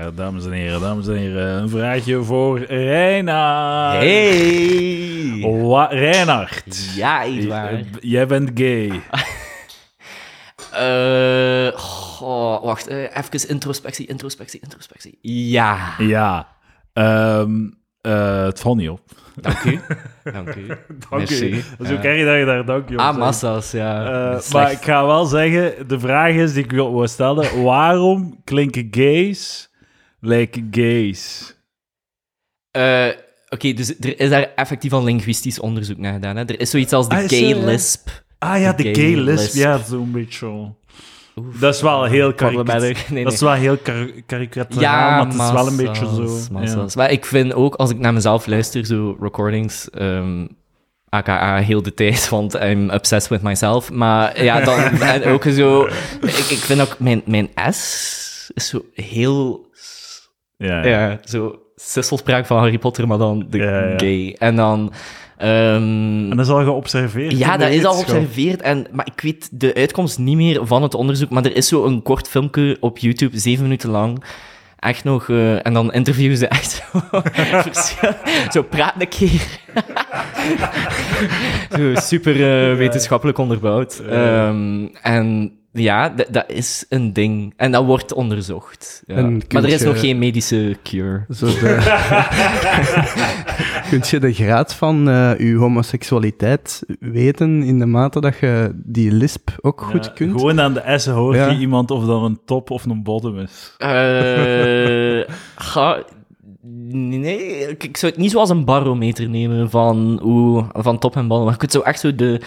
Ja, dames en heren, dames en heren. Een vraagje voor Reina. Hey! Wa Reinhard. Ja, Edouard. J- Jij bent gay. Eh, wacht, eh, even introspectie, introspectie, introspectie. Ja, Ja. Ehm, eh, het valt niet op. dank u. Dank u. Dank u. Ja. erg dat je daar dank je op Ah, massa's, ja. Eh, maar ik ga wel zeggen, de vraag is die ik wil stellen. Waarom klinken gays like gays? Eh, Oké, dus er is daar effectief al linguïstisch onderzoek naar gedaan. Hè? Er is zoiets als de Ah, gay ja? lisp. Ah ja, de Gay gay lisp. lisp. Ja, zo'n beetje zo. Oef. Dat is wel heel karikatuur. Nee, Dat is wel heel kar karikaturaal, maar het is wel een beetje zo. massa's, ja. Maar ik vind ook, als ik naar mezelf luister, zo recordings, ehm, aka heel de tijd, want I'm obsessed with myself. Maar ja, dan en ook zo... Ik, ik vind ook, mijn, mijn S is zo heel... Ja, ja. Zo sisselspraak van Harry Potter, maar dan de gay. En dan... ehm, En dat is al geobserveerd. ja, de dat is al geobserveerd. En, maar ik weet de uitkomst niet meer van het onderzoek. Maar er is zo een kort filmpje op YouTube, zeven minuten lang. Echt nog... eh, en dan interviewen ze echt zo... zo praat een keer. zo super eh, wetenschappelijk onderbouwd. Ehm, en ja, dat is een ding. En dat wordt onderzocht. Ja. Maar er is je- nog geen medische cure. Zo de... Kunt je de graad van eh uw homoseksualiteit weten in de mate dat je die lisp ook goed Ja, kunt? Gewoon aan de S hoor Ja. je iemand of dat een top of een bottom is. Eh, ga, nee, ik, ik zou het niet zoals een barometer nemen van, hoe, van top en bottom. Maar je kunt zo echt zo de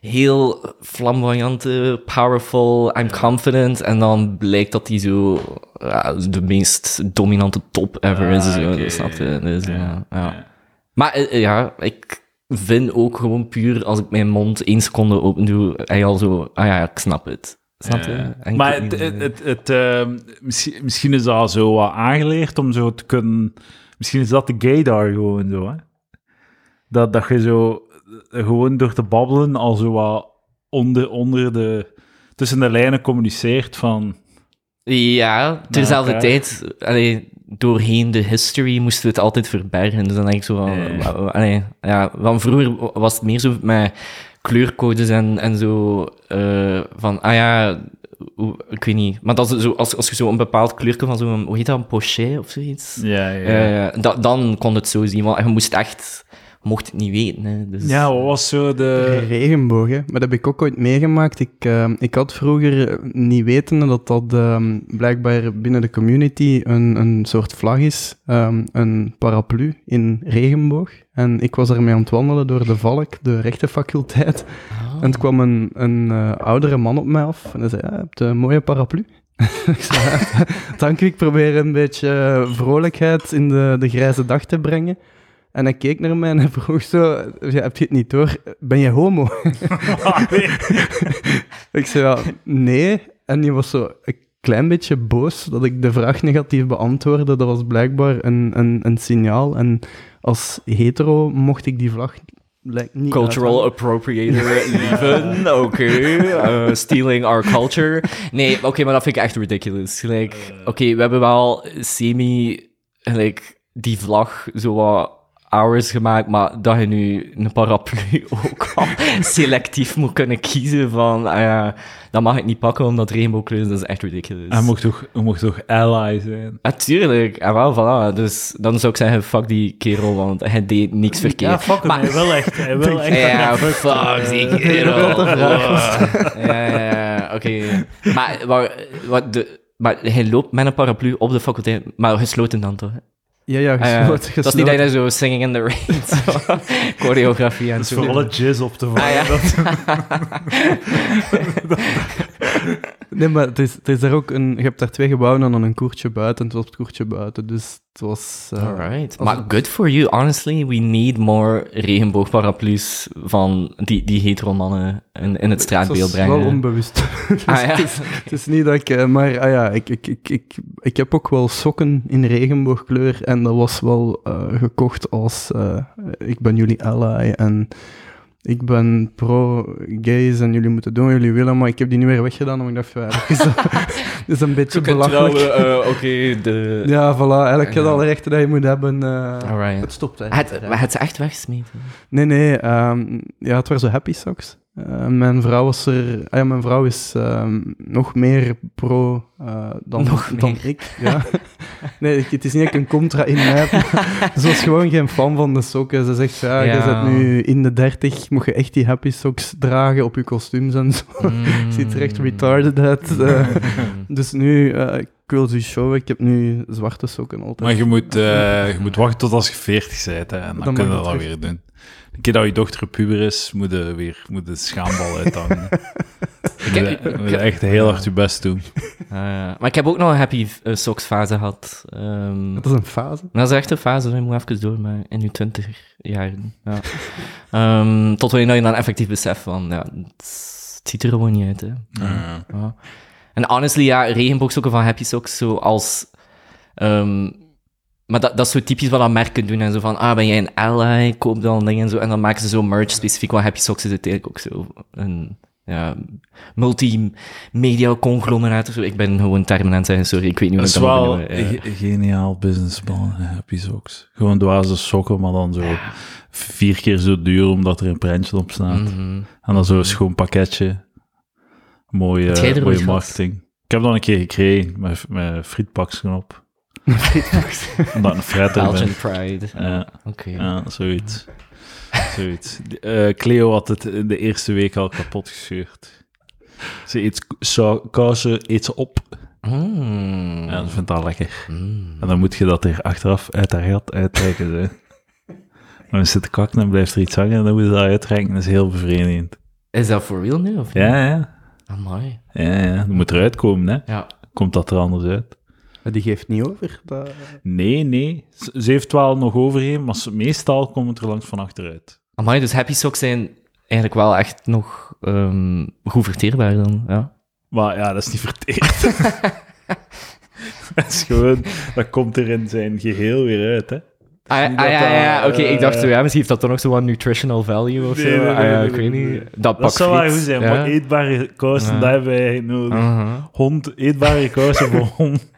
heel flamboyante, powerful, I'm confident. En dan blijkt dat die zo ja, de meest dominante top ever is. Ah, Zo, oké. snap je? Dus, ja, Ja, ja. ja. Maar eh, ja, ik vind ook gewoon puur als ik mijn mond één seconde open doe, hij al zo, ah ja, ik snap het. Snap je? Ja. En ik Maar het, het, eh, het, het, ehm, misschien, misschien is dat zo wat aangeleerd om zo te kunnen... Misschien is dat de gaydar gewoon zo, hè? Dat, dat je zo eh, gewoon door te babbelen al zo wat onder, onder de... Tussen de lijnen communiceert van... Ja, terzelfde elkaar. tijd, allee, doorheen de history moesten we het altijd verbergen. Dus dan denk ik zo van, allee, ja, van vroeger was het meer zo met kleurcodes en, en zo, eh, van, ah ja, ik weet niet. Maar dat is zo, als, als je zo een bepaald kleurke van zo'n, hoe heet dat, een pochet of zoiets? Ja, ja. Eh, da- dan kon het zo zien, want je moest echt, mocht het niet weten. Hè, dus, ja, wat was zo de... Regenboog, hè. Maar dat heb ik ook ooit meegemaakt. Ik, eh, ik had vroeger eh, niet weten dat dat ehm, blijkbaar binnen de community een, een soort vlag is. ehm, een paraplu in regenboog. En ik was daarmee aan het wandelen door de Valk, de rechtenfaculteit. Ah. En er kwam een, een eh, oudere man op mij af en hij zei, ja, je hebt een mooie paraplu. ik zei, "Ja, dank u, ik probeer een beetje eh, vrolijkheid in de, de grijze dag te brengen. En hij keek naar mij en hij vroeg zo, ja, heb je het niet door? Ben je homo? ik zei, ja, nee. En die was zo een klein beetje boos dat ik de vraag negatief beantwoordde. Dat was blijkbaar een, een, een signaal. En als hetero mocht ik die vlag lijkt niet Cultural appropriator leven, oké. eh, stealing our culture. Nee, oké, maar dat vind ik echt ridiculous. Like, oké, we hebben wel semi, like, die vlag zo wat hours gemaakt, maar dat je nu een paraplu ook al selectief moet kunnen kiezen van, ah ja, dat mag ik niet pakken omdat regenboogkleur is, dat is echt ridiculous. Hij mocht toch, hij mocht toch ally zijn? Natuurlijk, en wel, voilà. Dus dan zou ik zeggen, fuck die kerel, want hij deed niks verkeerd. Ja, fuck hem, Maar- hij wil echt. Hij wil echt Ja, fuck die kerel. Ja, ja, ja, oké. Maar, maar, wat de, maar hij loopt met een paraplu op de faculteit, maar gesloten dan toch? Ja, ja, Ah, ja. gesloten. Dat is niet dat je zo singing in the rain, choreografie en Dat is zo. voor alle jizz op te vallen. Ah, ja. Nee, maar het is, het is daar ook een... Je hebt daar twee gebouwen en dan een koertje buiten. Het was het koertje buiten, dus het was... eh, Alright. Maar good for you, honestly. We need more regenboogparaplu's van die, die hetero mannen in, in het straatbeeld Het was brengen. wel onbewust. Dus Ah, ja. het, is, het is niet dat ik... eh, maar ah ja, ik, ik, ik, ik, ik heb ook wel sokken in regenboogkleur en dat was wel eh, gekocht als ik ben jullie ally en ik ben pro-gays en jullie moeten doen wat jullie willen, maar ik heb die nu weer weggedaan, omdat ik dacht, ja, dat is, dat is een beetje belachelijk. eh, oké, de... Ja, voilà, eigenlijk je alle rechten dat je moet hebben. eh. Het stopt Het, eigenlijk. maar het is echt weggesmeten. Nee, nee, ehm, ja, het waren zo happy socks. Eh, mijn vrouw was er... Ah ja, mijn vrouw is ehm, nog meer pro eh, dan, Nog dan meer. ik. Ja. nee, ik- het is niet een contra in mij. Ze was gewoon geen fan van de sokken. Ze zegt, ja, je bent nu in de dertig, moet je echt die happy socks dragen op je kostuums en zo. Ziet er echt retarded uit. eh. dus nu, eh, ik wil ze showen, ik heb nu zwarte sokken altijd. Maar je moet, eh, je moet wachten tot als je 40 bent, hè, en dan, Dan kun je mag dat weer doen. Een keer dat je dochter een puber is, moet je weer moet de schaambal uithangen. Ik Je heb- moet, moet echt heel hard je best doen. Ah, ja. maar ik heb ook nog een happy eh, socks fase gehad. Ehm, Dat is een fase. dat is echt een fase, je moet even door, maar in je twintiger jaren. Ja. Ehm, tot wanneer je dan effectief beseft van, ja, het, het ziet er gewoon niet uit, hè. Ja. Ja. En honestly, ja, regenboogsokken van Happy Socks, zoals... ehm maar dat, dat is zo typisch wat dat merken doen. En zo van, ah, ben jij een ally? Koop dan dingen en zo. En dan maken ze zo merch specifiek. Want Happy Socks is uiteindelijk ook zo een ja, multimedia conglomeraat of zo. Ik ben gewoon het zeggen, sorry. Ik weet niet hoe is ik dat wel moet een noemen. ge- geniaal businessplan, Happy Socks. Gewoon dwaze sokken, maar dan zo vier keer zo duur, omdat er een prentje op staat. Mhm. En dan zo'n schoon pakketje. Mooie, mooie gehad? marketing. Ik heb dat een keer gekregen, met, met frietpakjes op. Omdat een. Belgian Pride. Ja. Oké. Ja, zoiets. zoiets. Eh, Cleo had het de eerste week al kapot gescheurd. Ze eet kousen, eet ze op. Mm. Ja, ze vindt dat lekker. Mm. En dan moet je dat er achteraf uit haar gat uittrekken. Hè. Dan zit te kakken en blijft er iets hangen en dan moet je dat uittrekken. Dat is heel bevredigend. Is dat for real nu? Of Ja, ja. Amai. Ja, ja. Dat moet eruit komen, hè. Ja. Komt dat er anders uit? Die geeft niet over. Dat... Nee, nee. Ze heeft wel nog overheen, maar ze- meestal komt het er langs van achteruit. Amai, dus Happy Socks zijn eigenlijk wel echt nog ehm, goed verteerbaar dan, ja. Maar ja, dat is niet verteerd. dat is gewoon, dat komt er in zijn geheel weer uit, hè. Ah, ah, ja, ja, ja. oké, ik eh, dacht zo, ja, misschien heeft dat toch nog zo'n nutritional value of Nee, zo. nee, Ah, ja, ik weet niet. Dat zou wel goed zijn, maar eetbare kousen, dat hebben wij nodig. Uh-huh. Hond, eetbare kousen voor hond.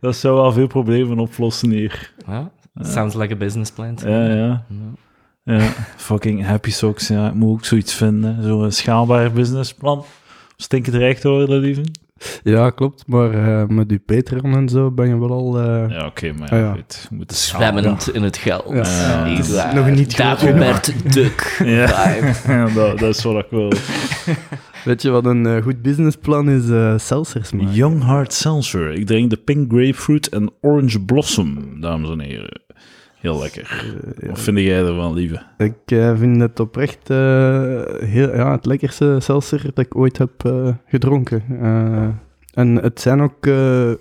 Dat zou wel veel problemen oplossen hier. Ja, sounds like a business plan. Ja, ja. Ja. Fucking happy socks, ja. Ik moet ook zoiets vinden. Zo'n schaalbaar businessplan. Stinken het rijk te worden, lieve? Ja, klopt. Maar eh, met die Patreon en zo ben je wel al... eh, Ja, oké, maar Ah, ja, ja. goed. We moeten schalen. Zwemmend in het geld. Ja. Ja. Niet waar. nog niet groot Dagobert Duck Ja. dat, dat is wat ik wil. Weet je wat een eh, goed businessplan is? eh seltzers maken. Young Heart Seltzer. Ik drink de Pink Grapefruit en Orange Blossom, dames en heren. Heel lekker. Wat vind jij ervan, lieve? Ik eh, vind het oprecht eh, heel, ja, het lekkerste seltzer dat ik ooit heb gedronken. En het zijn ook,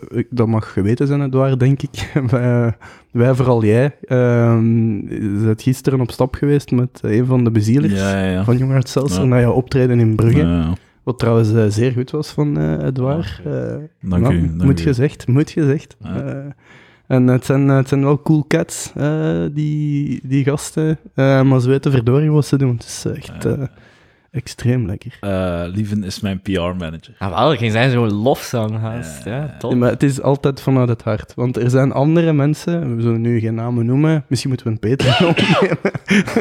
ik- dat mag geweten zijn, het waar, denk ik. wij, wij, vooral jij, ehm zijn gisteren op stap geweest met een van de bezielers Ja, ja, ja. van Jongaard Seltzer naar jouw optreden in Brugge. Wat trouwens zeer goed was van. Oké. Eh, dank nou, u. Dank moet u. gezegd, moet gezegd. Ja. Eh, en het zijn, het zijn wel cool cats, eh, die, die gasten. Eh, maar ze weten verdorie wat ze doen. Het is echt Ja. Extreem lekker. Eh, Lieven is mijn PR-manager. Ah, wel, geen zijn zo'n lofzang haast. Ja. Ja, maar het is altijd vanuit het hart. Want er zijn andere mensen, we zullen nu geen namen noemen, misschien moeten we een Peter opnemen,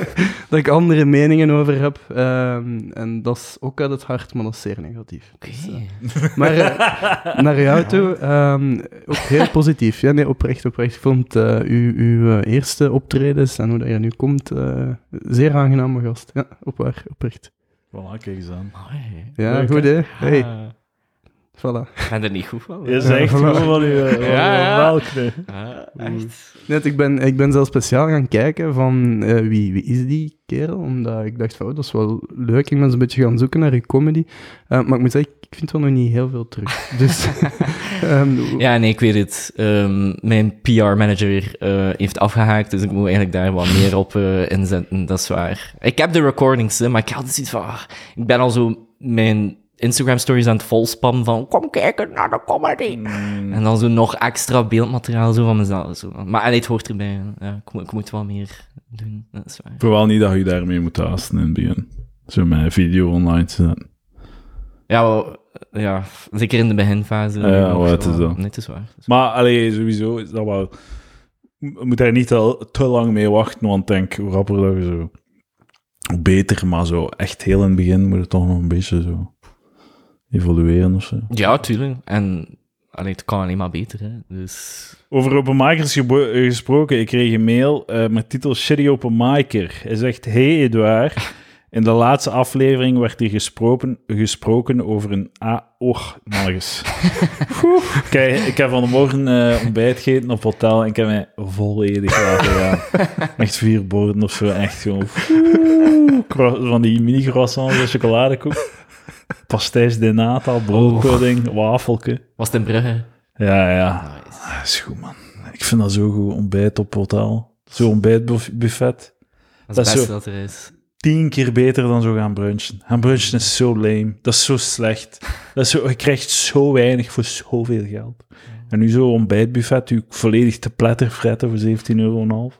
dat ik andere meningen over heb. Ehm, en dat is ook uit het hart, maar dat is zeer negatief. Dus, eh, Maar eh, naar jou toe, ehm, ook heel positief. Ja, nee, oprecht, oprecht. Ik vond eh, uw, uw eerste optredens en hoe dat je nu komt, eh, zeer aangename gast. Ja, op waar, oprecht. Voilà, kijk eens aan. Amai. Ja, Leuk, goed hè. Hey, voilà. ik ben er niet goed van. Je Ja, zegt voilà. gewoon van je melk, nee. Ah, echt? Net, ik ben, ik ben zelfs speciaal gaan kijken van eh, wie, wie is die kerel, omdat ik dacht van, oh, dat is wel leuk. Ik ben eens een beetje gaan zoeken naar uw comedy. Eh, maar ik moet zeggen, ik vind wel nog niet heel veel terug. Dus, ehm, Ja, nee, ik weet het. Ehm, mijn PR-manager eh, heeft afgehaakt, dus ik moet eigenlijk daar wat meer op inzetten. Dat is waar. Ik heb de recordings, hè, maar ik had zoiets van... ah, ik ben al zo mijn Instagram stories aan het volspammen van kom kijken naar de comedy. Mm. En dan zo nog extra beeldmateriaal zo van mezelf. Zo. Maar allee, het hoort erbij. Ja, ik, moet, ik moet wel meer doen, dat is waar. Wel niet dat je daarmee moet haasten in het begin. Zo met video online te zetten. Ja, wel, ja, zeker in de beginfase. Ja, wel, het is wel- dat. Nee, het is waar. Is Maar allee, sowieso is dat wel... Je moet daar niet te, te lang mee wachten, want denk, hoe rapper dat je zo... Hoe beter, maar zo echt heel in het begin moet het toch nog een beetje zo evolueren of zo. Ja, tuurlijk. En allee, het kan alleen maar beter, hè. Dus... Over openmakers eh, gesproken, ik kreeg een mail eh, met titel Shitty Openmaker. Hij zegt, hey Edouard, in de laatste aflevering werd er gesproken, gesproken over een... Och, nog eens. Oeh. Kijk, ik heb vanmorgen eh ontbijt gegeten op hotel en ik heb mij volledig laten gaan. Echt vier borden of zo, echt gewoon... van die mini croissants en chocoladekoek. Pastijs de nata, broodpudding, wafelke. Was het in Brugge? Ja, ja. Nice. Dat is goed, man. Ik vind dat zo goed, ontbijt op hotel. Zo'n ontbijtbuffet. Dat is Dat beste zo- dat er is. Tien keer beter dan zo gaan brunchen. Gaan brunchen is zo lame. Dat is zo slecht. Dat is zo, je krijgt zo weinig voor zoveel geld. En nu zo'n ontbijtbuffet, u volledig te pletter fretten voor 17,5 euro.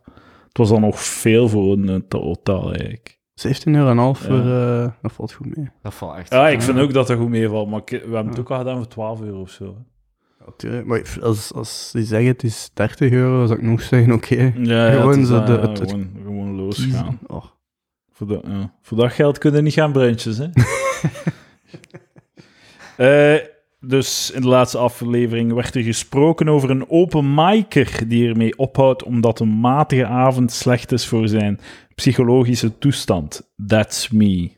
Het was dan nog veel voor een eh, hotel, eigenlijk. 17 euro en half voor... eh, dat valt goed mee. Dat valt echt. Ja, ik vind ook dat dat goed meevalt, maar ik- we hebben het ook al gedaan voor 12 euro of zo. hè. Maar als, als die zeggen het is 30 euro, zou ik nog zeggen, oké. Ja, ja, Gewoon zo eh, de- het- het- gewoon, gewoon losgaan. Oh. Voor, dat- ja. Voor dat geld kunnen niet gaan brunches, hè? Eh, dus in de laatste aflevering werd er gesproken over een open micer die ermee ophoudt omdat een matige avond slecht is voor zijn psychologische toestand. That's me.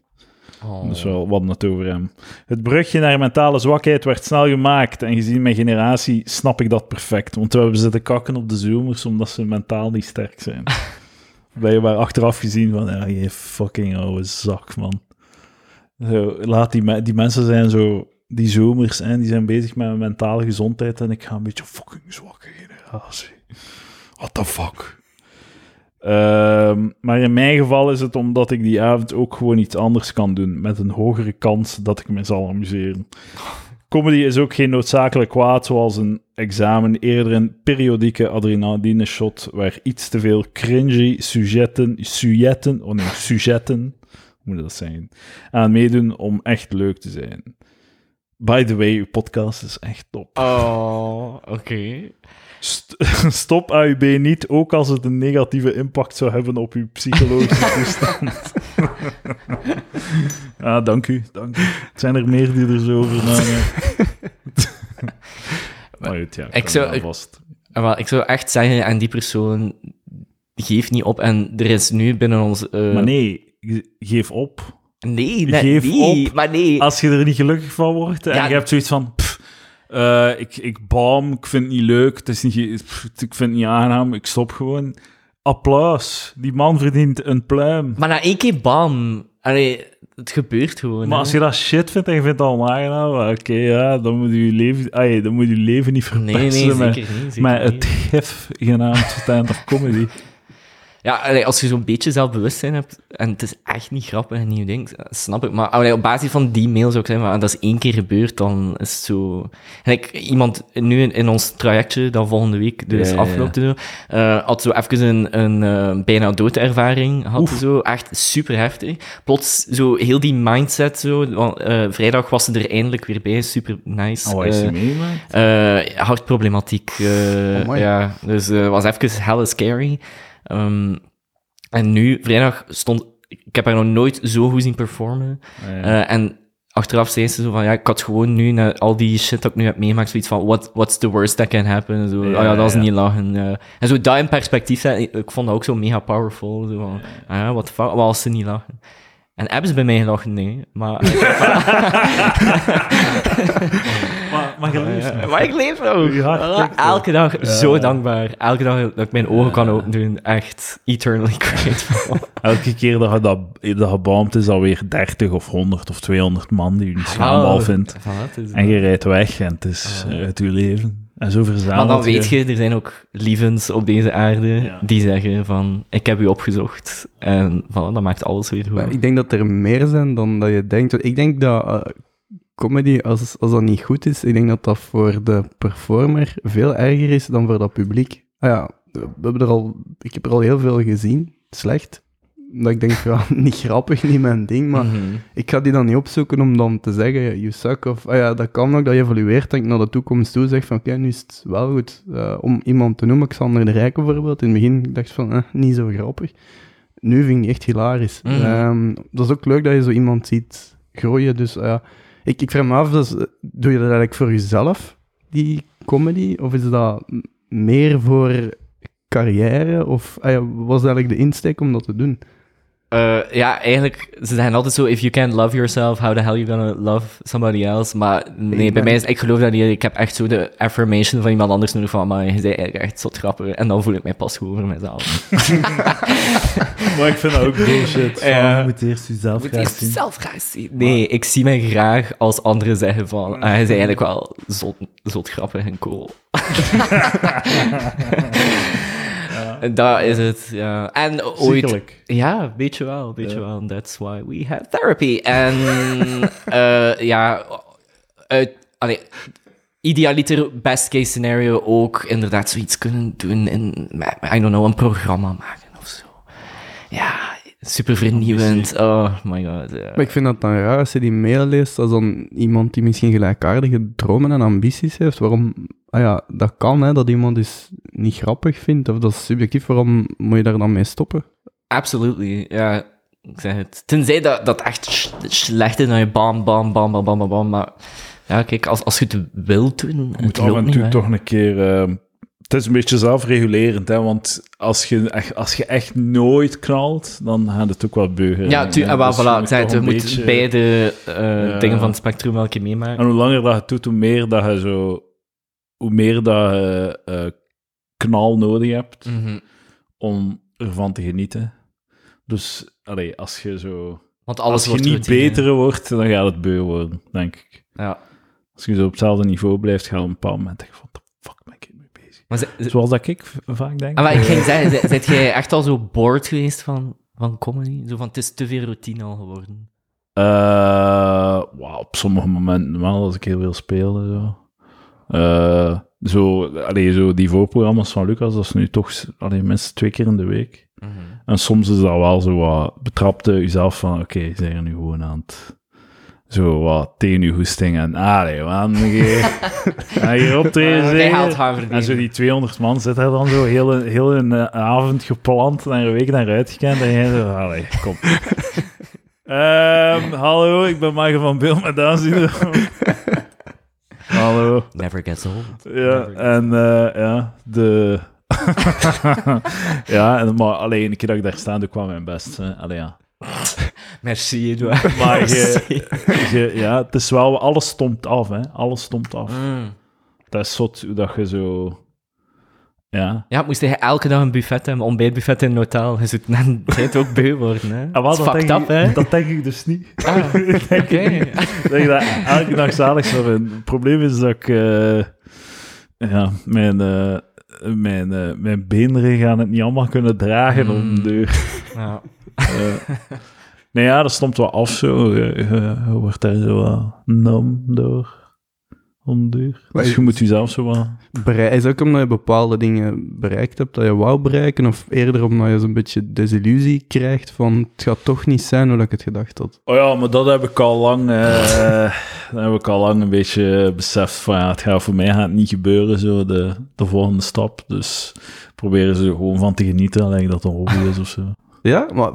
Oh. Dat is wel wat het over hem. Het brugje naar mentale zwakheid werd snel gemaakt en gezien mijn generatie snap ik dat perfect. Want we hebben zitten kakken op de zoomers omdat ze mentaal niet sterk zijn. Blijkbaar achteraf gezien van, ja, je fucking oude zak, man. Zo, laat die, me- die mensen zijn zo, die zomers, en die zijn bezig met mijn mentale gezondheid en ik ga een beetje fucking zwakke generatie. What the fuck? Ehm, maar in mijn geval is het omdat ik die avond ook gewoon iets anders kan doen, met een hogere kans dat ik me zal amuseren. Comedy is ook geen noodzakelijk kwaad, zoals een examen, eerder een periodieke adrenaline shot, waar iets te veel cringy sujetten, sujetten, oh nee, sujetten, hoe moet dat zijn, aan meedoen om echt leuk te zijn. By the way, uw podcast is echt top. Oh, oké. St- Stop AUB niet, ook als het een negatieve impact zou hebben op uw psychologische toestand. ah, dank u, dank u. Het zijn er meer die er zo over maar goed, ja, Ik zou- ik-. En wel, ik zou echt zeggen, en die persoon geeft niet op. En er is nu binnen ons... eh, Maar nee, ge- geef op. Nee, nee, Geef nee, op. maar nee. Als je er niet gelukkig van wordt en Ja. je hebt zoiets van... pff, eh, ik, ik baam, ik vind het niet leuk, het is niet, pff, ik vind het niet aangenaam, ik stop gewoon. Applaus. Die man verdient een pluim. Maar na één keer bam. Allee, het gebeurt gewoon. Maar hè. als je dat shit vindt en je vindt het al aangenaam, oké, ja, dan moet je leven, ay, dan moet je leven niet Nee, verpesten nee, met, zeker niet. Zeker met niet. het gif genaamd stand-up comedy. Ja, als je zo'n beetje zelfbewustzijn hebt en het is echt niet grappig en nieuw ding, snap ik. Maar op basis van die mail zou ik zeggen, maar dat is één keer gebeurd, dan is het zo... En ik, iemand nu in, in ons trajectje, dat volgende week dus Ja, ja, ja. afloopt, eh, had zo even een, een eh, bijna doodervaring, had zo, echt super heftig. Plots zo heel die mindset zo, want, eh, vrijdag was ze er eindelijk weer bij, super nice. Oh, is hartproblematiek. eh, Amai. ja, dus het was even hella scary. Ehm, en nu, vrijdag, stond... Ik heb haar nog nooit zo goed zien performen. Ja. Eh, en achteraf zei ze zo van, ja, ik had gewoon nu, na al die shit dat ik nu heb meegemaakt, zoiets van, what, what's the worst that can happen? Zo, Ja, oh ja, dat is niet lachen. en zo dat in perspectief, ik vond dat ook zo mega powerful. Zo van, ah ja, what the fuck, wat als ze niet lachen? En hebben ze bij mij gelachen? Nee. Maar, maar, maar je leeft Ja, nog. maar ik leef nog. Nog. elke dag zo dankbaar. Elke dag dat ik mijn ogen kan openen. Echt eternally grateful. Elke keer dat je dat, dat gebaamd is, alweer 30 of 100 of 200 man die je niet vindt. Voilà, het is- En je rijdt weg en het is eh, uit je leven. En zo verzamelt maar dan weet je, er zijn ook lievens op deze aarde Ja. die zeggen van, ik heb u opgezocht. En voilà, dat maakt alles weer goed. Maar ik denk dat er meer zijn dan dat je denkt. Ik denk dat... eh, comedy, als, als dat niet goed is, ik denk dat dat voor de performer veel erger is dan voor dat publiek. Ah ja, we hebben er al, ik heb er al heel veel gezien, slecht. Dat ik denk, ja, niet grappig, niet mijn ding, maar Mhm. ik ga die dan niet opzoeken om dan te zeggen, you suck, of ah ja, dat kan ook, dat je evolueert, dat ik naar de toekomst toe zeg van, oké, nu is het wel goed. Eh, om iemand te noemen, Xander de Rijk bijvoorbeeld, in het begin dacht ik van, eh, niet zo grappig. Nu vind ik die echt hilarisch. Ehm, dat is ook leuk dat je zo iemand ziet groeien, dus eh, ik, ik vraag me af, dus, doe je dat eigenlijk voor jezelf, die comedy, of is dat meer voor carrière, of ah was eigenlijk de insteek om dat te doen? Eh, ja, eigenlijk, ze zeggen altijd zo, if you can't love yourself, how the hell you gonna love somebody else? Maar nee, bij mij is, ik geloof dat niet. Ik heb echt zo de affirmation van iemand anders nodig van, maar je bent eigenlijk echt zo grappig. En dan voel ik mij pas goed over mezelf. Maar ik vind dat ook bullshit. Van, Ja. Je moet eerst jezelf Moet graag eerst zien. zelf graag zien. Nee, ik zie mij graag als anderen zeggen van, ah, hij is eigenlijk wel zot, zot grappig en cool. Dat is het, ja. En ooit... Ziekelijk. Ja, weet je wel, weet je wel. And that's why we have therapy. En eh, ja, uit, allee, idealiter, best case scenario ook inderdaad zoiets kunnen doen in, I don't know, een programma maken of zo. Ja, super vernieuwend. Oh my god. ja. Maar ik vind dat dan raar als je die mail leest als dan iemand die misschien gelijkaardige dromen en ambities heeft. Waarom, ah ja, dat kan hè, dat iemand dus niet grappig vindt of dat is subjectief. Waarom moet je daar dan mee stoppen? Absolutely, ja. Ik zeg het. Tenzij dat, dat echt slecht is, dan je bam, bam, bam, bam, bam, bam. Maar ja, kijk, als, als je het wilt doen, Je moet af en toe toch een keer... eh, het is een beetje zelfregulerend, hè, want als je, echt, als je echt nooit knalt, dan gaat het ook wel beugen. Ja, tu- en wel, Dus voilà, zei we moeten beetje- beide eh, Ja. dingen van het spectrum elke meemaken. En hoe langer dat je doet, hoe meer dat je zo... Hoe meer dat je eh, knal nodig hebt Mhm. om ervan te genieten. Dus, allee, als je zo... Want alles als je wordt niet routine. beter wordt, dan gaat het beu worden, denk ik. Ja. Als je zo op hetzelfde niveau blijft, ga je op een bepaald moment denken van, fuck ben ik? Maar ze, ze- Zoals dat ik vaak denk. ah, maar ik ging zeggen, ze- zijt jij echt al zo bored geweest van, van comedy? Zo van, het is te veel routine al geworden. Eh, wauw, op sommige momenten wel, als ik heel veel speelde. Zo. Eh, zo, allee, zo die voorprogramma's van Lucas, dat is nu toch allee, minstens twee keer in de week. En soms is dat wel zo wat, betrapte jezelf van, oké, je bent er nu gewoon aan het, zo wat tegen je goesting en, allee, man, hier optreden. En zo die 200 man zit daar dan zo heel, een- heel een eh, avond gepland en een week naar uitgekend. En jij zo, allee, kom. Ehm, hallo, ik ben Michael van Beeld met syndroom. hallo. Never gets old. Ja, gets en eh, ja, de... ja, en, maar alleen een keer dat ik daar sta, doe ik wel mijn best. hè. Allee, ja. Merci, Edouard. Maar je, Merci. je- ja, het is wel... Alles stomt af, hè. Alles stomt af. Mm. Dat is zot hoe dat je zo... Ja. Ja, moest je elke dag een buffet hebben, een ontbijtbuffet in een hotel. Je zult net tijd ook beu worden, hè. Ah, wel, Dat denk up, ik, hè. dat denk ik dus niet. Ah, oké. dat ik dat elke dag zalig zou vinden. Het probleem is dat ik... eh, ja, mijn... eh, mijn, eh, mijn beenderen gaan het niet allemaal kunnen dragen om Mm. de Ja. Eh, nee, ja, dat stond wel af zo. Je, je- je wordt daar zo wat nam door. Om de duur. Maar Dus je- je moet jezelf zo wat... Berei- is ook omdat je bepaalde dingen bereikt hebt dat je wou bereiken, of eerder omdat je zo'n beetje desillusie krijgt van het gaat toch niet zijn hoe ik het gedacht had. Oh ja, maar dat heb ik al lang... eh, dat heb ik al lang een beetje beseft van... Ja, het gaat voor mij gaat niet gebeuren, zo, de, de volgende stap. Dus proberen ze er gewoon van te genieten, alleen dat een hobby is of zo. Ja, maar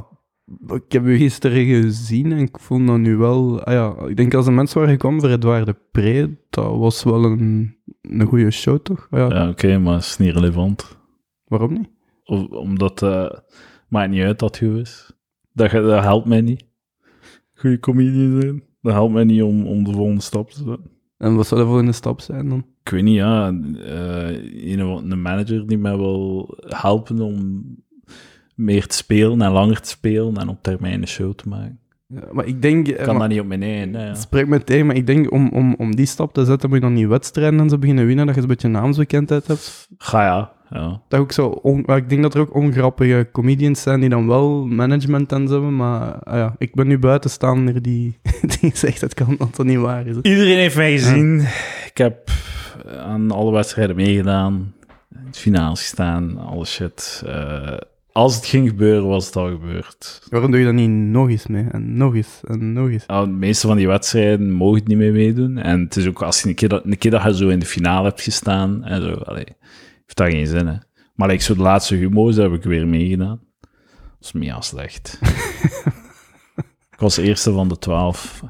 ik heb u gisteren gezien en ik vond dat nu wel... Ah ja, ik denk als de mensen waren gekomen voor Edouard de Pre, dat was wel een, een goede show, toch? Ah ja, Ja, oké, maar het is niet relevant. Waarom niet? Of, omdat... eh maakt niet uit dat goed is. Dat, dat helpt mij niet. Goede comedian zijn. Dat helpt mij niet om, om de volgende stap te zetten. En wat zou de volgende stap zijn dan? Ik weet niet, ja. een, of- een manager die mij wil helpen om meer te spelen en langer te spelen en op termijn een show te maken. Ja, maar ik denk... Ik eh, kan maar- dat niet op mijn eigen. Ja. Het spreekt me tegen, maar ik denk om, om, om die stap te zetten moet je dan niet wedstrijden en zo beginnen winnen, dat je een beetje naamsbekendheid hebt. Ga ja, ja. Dat ook zo on- ik denk dat er ook ongrappige comedians zijn die dan wel management en zo hebben, maar ah ja, ik ben nu buitenstaander die, die zegt het kan dat dat niet waar is. Iedereen heeft mij gezien. Ik heb aan alle wedstrijden meegedaan. In het finale gestaan, alle shit. Eh, als het ging gebeuren, was het al gebeurd. Waarom doe je dat niet nog eens mee? En nog eens, en nog eens. Nou, de meeste van die wedstrijden mogen het niet meer meedoen. En het is ook als je een keer dat, een keer dat je zo in de finale hebt gestaan en zo, allee, heeft dat geen zin, hè. Maar like, zo de laatste humo's heb ik weer meegedaan. Dat was mega slecht. ik was de eerste van de twaalf.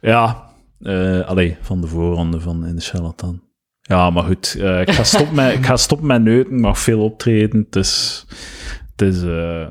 Ja, allee, van de voorronde van in de charlatan. Ja, maar goed, eh, ik, ga stoppen met, ik ga stoppen met neuten, ik mag veel optreden. Het is, het is ik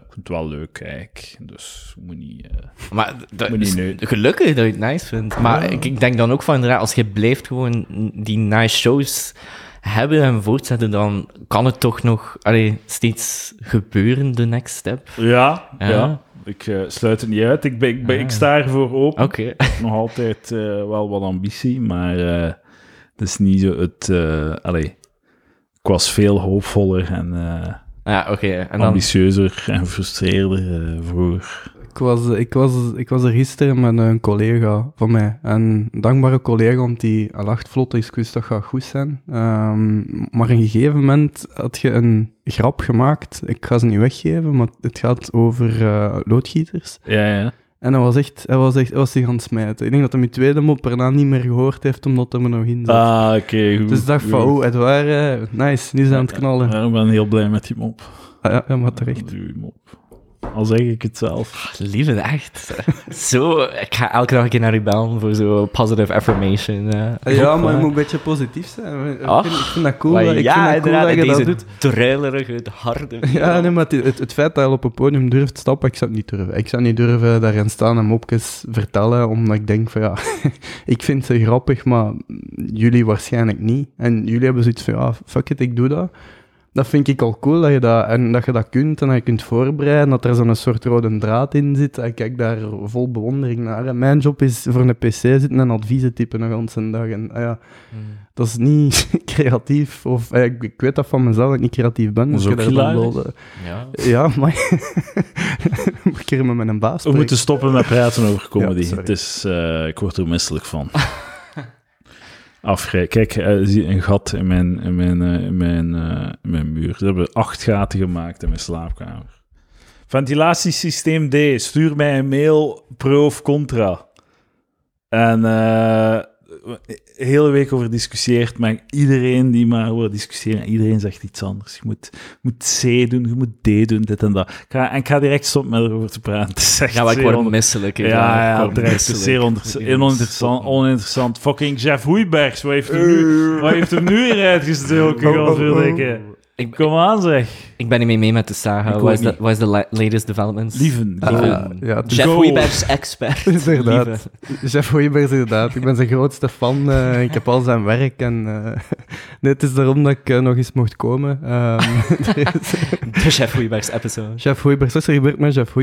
vind het wel leuk, eigenlijk. Dus moet niet... eh, Maar dat Moet niet is gelukkig dat je het nice vindt. Maar ik, ik denk dan ook van inderdaad, als je blijft gewoon die nice shows hebben en voortzetten, dan kan het toch nog allee, steeds gebeuren, de next step. Ja, Ja. ja. Ik sluit het niet uit. Ik, ben, ik, ben, ik sta ervoor open. Oké. Nog altijd wel wat ambitie, maar het is niet zo het... eh allee, ik was veel hoopvoller en eh, Ja, oké. En dan... ambitieuzer en frustreerder eh, vroeger. Ik was, ik, was, ik was er gisteren met een collega van mij. En een dankbare collega, want die hij lacht vlot, dus ik wist dat gaat goed zijn. Ehm, maar op een gegeven moment had je een grap gemaakt. Ik ga ze niet weggeven, maar het gaat over eh, loodgieters. Ja, ja. En hij was echt, hij was echt, hij was zich aan het smijten. Ik denk dat hij mijn tweede mop erna niet meer gehoord heeft, omdat hij er nog in zat. Ah, oké, goed. dus ik dacht van, oh, het waren, nice, nu zijn aan het knallen. Ja, ik ben heel blij met die mop. Ah, ja, ja, maar terecht. Die mop. Al zeg ik het zelf. Lieve, echt. Zo, ik ga elke dag een keer naar u bellen voor zo positive affirmation. eh. Ah, Ja, maar je moet een beetje positief zijn. Ik vind, ik vind dat cool, Maar dat- ik ja, vind dat cool dat je deze dat doet. druilerige, harde... Ja, nee, maar het, het, het feit dat je op een podium durft stappen, ik zou het niet durven. Ik zou niet durven daarin staan en mopjes vertellen, omdat ik denk van ja, ik vind ze grappig, maar jullie waarschijnlijk niet. En jullie hebben zoiets van ja, fuck it, ik doe dat. Dat vind ik al cool, dat je dat, en dat je dat kunt en dat je kunt voorbereiden, dat er zo'n soort rode draad in zit. Ik kijk daar vol bewondering naar. En mijn job is voor een pc zitten en adviezen typen een hele dag. En ah ja, Hmm. dat is niet creatief, of eh, ik, ik weet dat van mezelf, dat ik niet creatief ben. Dat is dus ook Ja. ja, maar moet ik met mijn baas We moeten stoppen met praten over comedy. Ja, het is, eh, ik word er misselijk van. Afgrij. Kijk, eh, zie een gat in mijn, in mijn, eh, in mijn, eh, mijn muur. Ze hebben acht gaten gemaakt in mijn slaapkamer. Ventilatiesysteem D. Stuur mij een mail pro of contra. En de hele week over discussieerd, maar iedereen die maar over discussiëren, iedereen zegt iets anders. Je moet, je moet C doen, je moet D doen, dit en dat. Ik ga, en ik ga direct stoppen met erover te praten. Het is echt Ja, maar ik word onder- misselijk. ja, Ik ja, terecht. Het is misselijk. zeer onder- Ja, oninteressant, stop. oninteressant. Fucking Jeff Hoeibergs, wat heeft er nu, wat heeft er nu weer uitgestoken, Oh, oh, oh. Ik, Kom aan, zeg. ik ben niet mee mee met de saga. Wat is, de, niet. wat is de la- latest developments? Lieven, Ah, lieven. ja, is Jeff Go. Hoibergs expert. Inderdaad. Lieve. Jeff inderdaad. Ik ben zijn grootste fan. eh, ik heb al zijn werk. En, eh, nee, het is daarom dat ik eh, nog eens mocht komen. Is- De Jeff Hoibergs episode. Jeff Hoijbergs, wat is er gebeurd met Jeff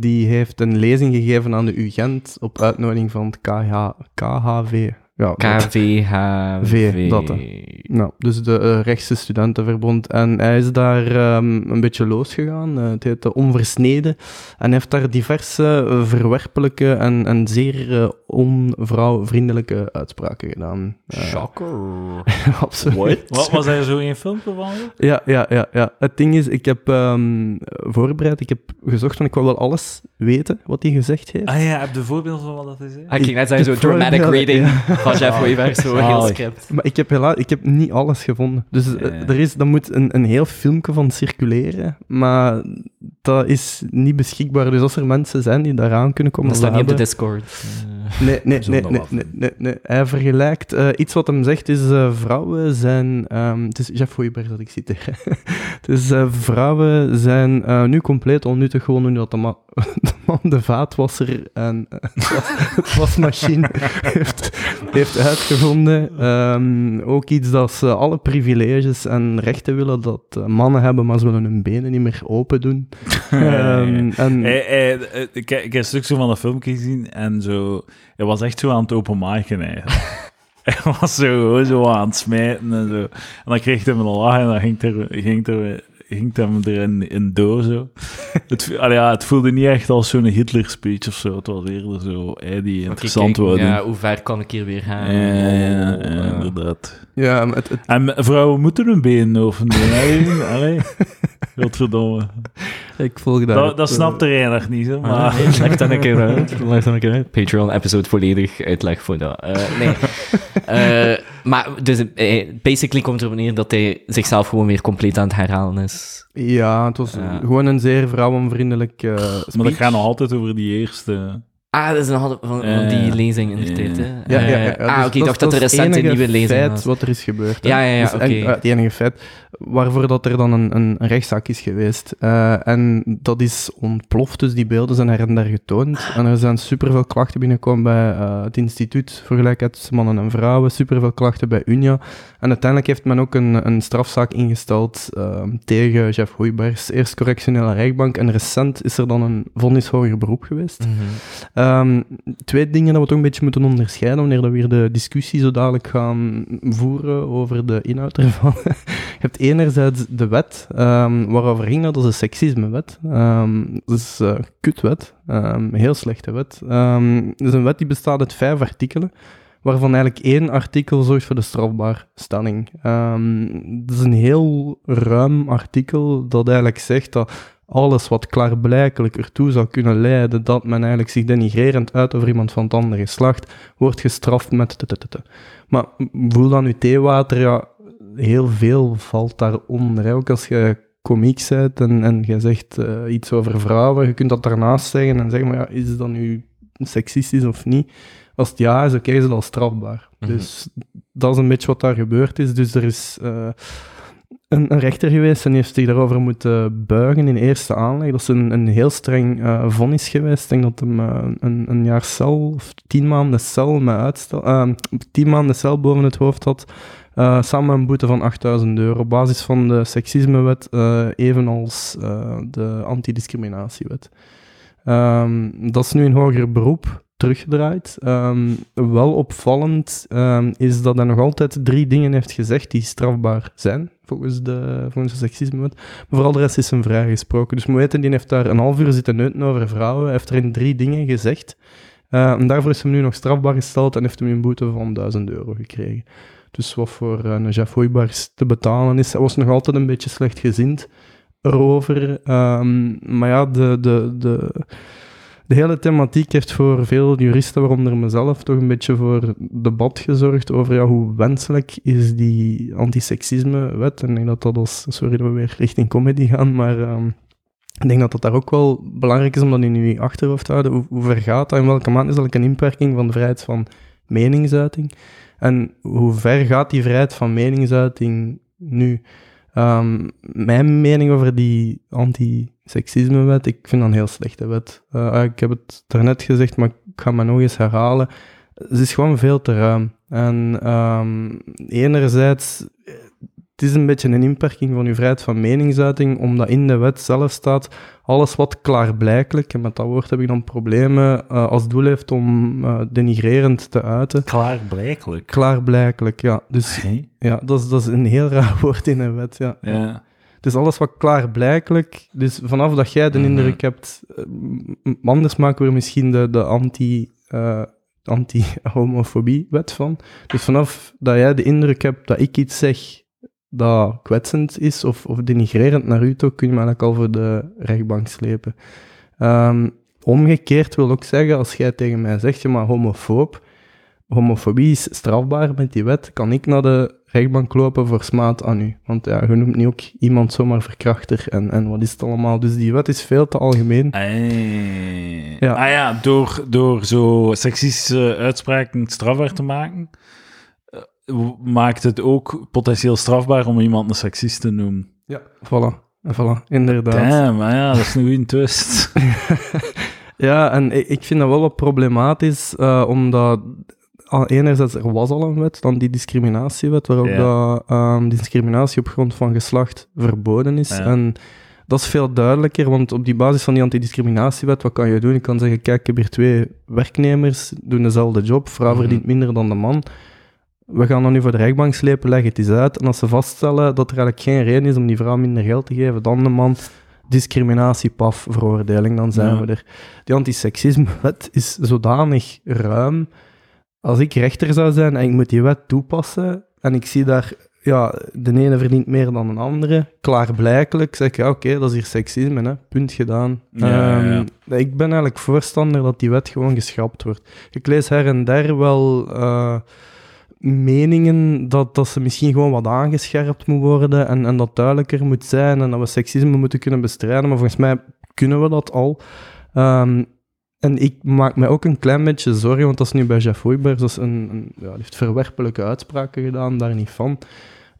die heeft een lezing gegeven aan de UGent op uitnodiging van het KH, KHV. Ja, KVHV. V, dat, Nou, dus de eh, rechtse studentenverbond. En hij is daar ehm, een beetje losgegaan. Eh, het heette Onversneden. En heeft daar diverse verwerpelijke en, en zeer eh, onvrouwvriendelijke uitspraken gedaan. Shocker. absoluut. Wat was er zo een filmpje van? Ja, ja, ja, ja. Het ding is, ik heb ehm, voorbereid, ik heb gezocht, want ik wil wel alles weten wat hij gezegd heeft. Ah ja, heb je voorbeelden van wat dat is? hè? Ah, Ik ging net zeggen, zo dramatic reading ja. Van Jeff Hoibergs, zo heel script. Maar ik heb, helaas, ik heb niet alles gevonden. Dus eh, Ja. er, is, er moet een, een heel filmpje van circuleren, maar dat is niet beschikbaar. Dus als er mensen zijn die daaraan kunnen komen... Dat staat niet op de Discord. Eh, Nee, nee, nee, nee, nee, nee, nee. Hij vergelijkt... eh, iets wat hem zegt is, eh, vrouwen zijn... ehm, het is Jeff Hoiberg dat ik citeer. dus eh, vrouwen zijn eh, nu compleet onnuttig, gewoon nu dat de, de de vaatwasser en het wasmachine heeft, heeft uitgevonden. Ehm, ook iets dat ze alle privileges en rechten willen dat eh, mannen hebben, maar ze willen hun benen niet meer open doen. Ehm, en, Hij- hij- eh, ik, ik heb een stuk zo van dat filmpje gezien en zo... Hij was echt zo aan het openmaken eigenlijk. Hij was zo, zo aan het smijten en zo. En dan kreeg hij een lach en dan ging, er, ging, er, ging hem erin in door, zo. Het, allee, ja, het voelde niet echt als zo'n Hitler-speech of zo. Het was eerder zo, die interessant worden. Ja, hoe ver kan ik hier weer gaan? Ja, ja, ja, Oh, ja, eh, inderdaad. Ja, maar het, het- En vrouwen moeten hun benen doen, hè? Allee, godverdomme. Ik volg daar. Dat, dat snapt er nog niet, hè, Maar maar... leg dan een keer uit. Leg dan een keer uit. Patreon-episode volledig uitleg voor dat. Eh, nee. Eh, maar dus, eh, basically komt er op neer dat hij zichzelf gewoon weer compleet aan het herhalen is. Ja, het was Ja. gewoon een zeer vrouwenvriendelijk eh. Maar dat gaat nog altijd over die eerste... Ah, dat is nog altijd van, van die ja. lezing in de tijd, ja. hè? Ja, ja, ja. Eh, ja, ah, dus oké, ik dacht dat er recent een nieuwe lezing feit was. wat er is gebeurd. hè. Ja, ja, ja, Dus en- oké. eh, het enige feit waarvoor dat er dan een, een, een rechtszaak is geweest. Eh, en dat is ontploft, dus die beelden zijn her en daar getoond. En er zijn superveel klachten binnengekomen bij eh, het Instituut voor Gelijkheid tussen Mannen en Vrouwen, superveel klachten bij UNIA. En uiteindelijk heeft men ook een, een strafzaak ingesteld eh, tegen Jeff Hoijbers, eerst correctionele rechtbank. En recent is er dan een vonnis hoger beroep geweest. Mhm. Ehm, twee dingen dat we toch een beetje moeten onderscheiden wanneer we hier de discussie zo dadelijk gaan voeren over de inhoud ervan. Je hebt enerzijds de wet, ehm, waarover ging dat? Dat is een seksismewet. Ehm dat is een kutwet, een heel slechte wet. Dat is een wet die bestaat uit vijf artikelen, waarvan eigenlijk één artikel zorgt voor de strafbaarstelling. Ehm dat is een heel ruim artikel dat eigenlijk zegt dat alles wat klaarblijkelijk ertoe zou kunnen leiden dat men eigenlijk zich denigrerend uit over iemand van het andere geslacht, wordt gestraft met. Maar voel dan uw theewater, ja, heel veel valt daaronder. Hè. Ook als je komiek bent en, en je zegt eh, iets over vrouwen, je kunt dat daarnaast zeggen en zeggen, maar ja, is dat nu seksistisch of niet? Als het ja is, oké, is het al strafbaar. Mhm. Dus dat is een beetje wat daar gebeurd is. Dus er is... eh, een, rechter geweest en heeft zich daarover moeten buigen in eerste aanleg. Dat is een, een heel streng eh, vonnis geweest. Ik denk dat hem eh, een, een jaar cel of tien maanden cel met uitstel, eh, tien maanden cel boven het hoofd had. samen met een boete van 8000 euro op basis van de seksismewet, evenals de antidiscriminatiewet. Ehm, dat is nu een hoger beroep teruggedraaid. Ehm, wel opvallend ehm, is dat hij nog altijd drie dingen heeft gezegd die strafbaar zijn, volgens de, volgens de seksismewet. Maar vooral de rest is hem vrijgesproken. Dus moet weten, die heeft daar een half uur zitten neuten over vrouwen, heeft erin drie dingen gezegd. Eh, en daarvoor is hem nu nog strafbaar gesteld en heeft hem een boete van 1000 euro gekregen. Dus wat voor eh, een Hoijbars te betalen is. Hij was nog altijd een beetje slecht gezind erover. Ehm, maar ja, de, de, de, de hele thematiek heeft voor veel juristen, waaronder mezelf, toch een beetje voor debat gezorgd over ja, hoe wenselijk is die antiseksisme-wet. En ik denk dat dat als... Sorry dat we weer richting comedy gaan, maar... ehm, ik denk dat dat daar ook wel belangrijk is om dat in je achterhoofd te houden. Hoe, hoe ver gaat dat? In welke mate is dat een inperking van de vrijheid van meningsuiting? En hoe ver gaat die vrijheid van meningsuiting nu? Ehm, mijn mening over die anti-seksisme-wet, ik vind dat een heel slechte wet. Eh, ik heb het daarnet gezegd, maar ik ga me nog eens herhalen. Het is gewoon veel te ruim. En ehm, enerzijds, het is een beetje een inperking van uw vrijheid van meningsuiting, omdat in de wet zelf staat, alles wat klaarblijkelijk, en met dat woord heb ik dan problemen, eh, als doel heeft om eh, denigrerend te uiten. Klaarblijkelijk. Klaarblijkelijk, ja. Dus ja, dat is, dat is een heel raar woord in een wet, ja. Ja. Dus alles wat klaarblijkelijk, dus vanaf dat jij de Mhm. indruk hebt, eh, anders maken we er misschien de, de anti, eh, anti-homofobie-wet van. Dus vanaf dat jij de indruk hebt dat ik iets zeg dat kwetsend is of, of denigrerend naar u toe, kun je me eigenlijk al voor de rechtbank slepen. Ehm, omgekeerd wil ook zeggen, als jij tegen mij zegt, je maar homofoob, homofobie is strafbaar met die wet, kan ik naar de rechtbank lopen voor smaad aan u. Want ja, je noemt niet ook iemand zomaar verkrachter en, en wat is het allemaal. Dus die wet is veel te algemeen. Hey. Ja. Ah ja, door, door zo seksistische uitspraken strafbaar te maken, eh, maakt het ook potentieel strafbaar om iemand een seksist te noemen. Ja. Voilà, voilà, inderdaad. Damn, maar ja, dat is een goede twist. Ja, en ik, vind dat wel wat problematisch, eh, omdat enerzijds er was al een wet, dan die discriminatiewet, waarop Ja. dat, ehm, discriminatie op grond van geslacht verboden is. Ja. En dat is veel duidelijker, want op die basis van die antidiscriminatiewet, wat kan je doen? Je kan zeggen, kijk, ik heb hier twee werknemers, doen dezelfde job, vrouw Mhm. verdient minder dan de man. we gaan dan nu voor de rechtbank slepen, leg het eens uit. En als ze vaststellen dat er eigenlijk geen reden is om die vrouw minder geld te geven dan de man, discriminatie, paf, veroordeling, dan zijn Ja. we er. Die antiseksisme-wet is zodanig ruim. Als ik rechter zou zijn en ik moet die wet toepassen en ik zie daar, ja, de ene verdient meer dan een andere, klaarblijkelijk zeg ik, ja, oké, dat is hier seksisme, hè, punt gedaan. Ja, ja, ja. Ehm, Ik ben eigenlijk voorstander dat die wet gewoon geschrapt wordt. Ik lees her en der wel eh, meningen dat, dat ze misschien gewoon wat aangescherpt moet worden en, en dat duidelijker moet zijn en dat we seksisme moeten kunnen bestrijden, maar volgens mij kunnen we dat al. Ehm, en ik maak mij ook een klein beetje zorgen, want dat is nu bij Jeff Hoijberg, dat is een, een, ja, die heeft verwerpelijke uitspraken gedaan, daar niet van.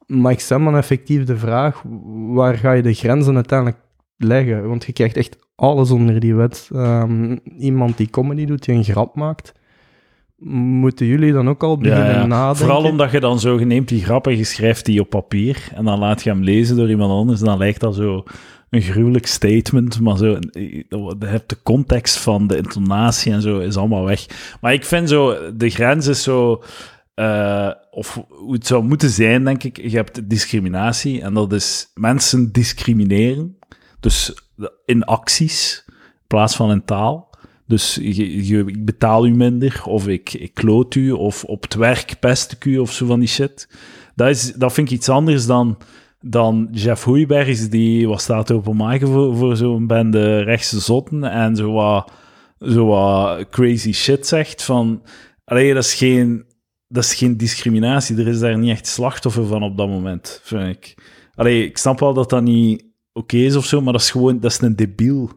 Maar ik stel me effectief de vraag, waar ga je de grenzen uiteindelijk leggen? Want je krijgt echt alles onder die wet. Ehm, iemand die comedy doet, die een grap maakt, moeten jullie dan ook al beginnen Ja, ja. nadenken? Vooral omdat je dan zo, je neemt die grap en je schrijft die op papier en dan laat je hem lezen door iemand anders en dan lijkt dat zo een gruwelijk statement, maar zo, de context van de intonatie en zo is allemaal weg. Maar ik vind zo, de grens is zo, eh, of hoe het zou moeten zijn, denk ik, je hebt discriminatie en dat is mensen discrimineren, dus in acties in plaats van in taal. Dus je, je- ik betaal u minder, of ik, ik kloot u, of op het werk pest ik u, of zo van die shit. Dat, is, dat vind ik iets anders dan, dan Jeff Hoeibergs, die wat staat op een maken voor, voor zo'n bende rechtse zotten en zo wat, zo wat crazy shit zegt. Van, allee, dat is, geen, dat is geen discriminatie, er is daar niet echt slachtoffer van op dat moment, vind ik. Allee, ik snap wel dat dat niet oké is of zo, maar dat is gewoon, dat is een debiel.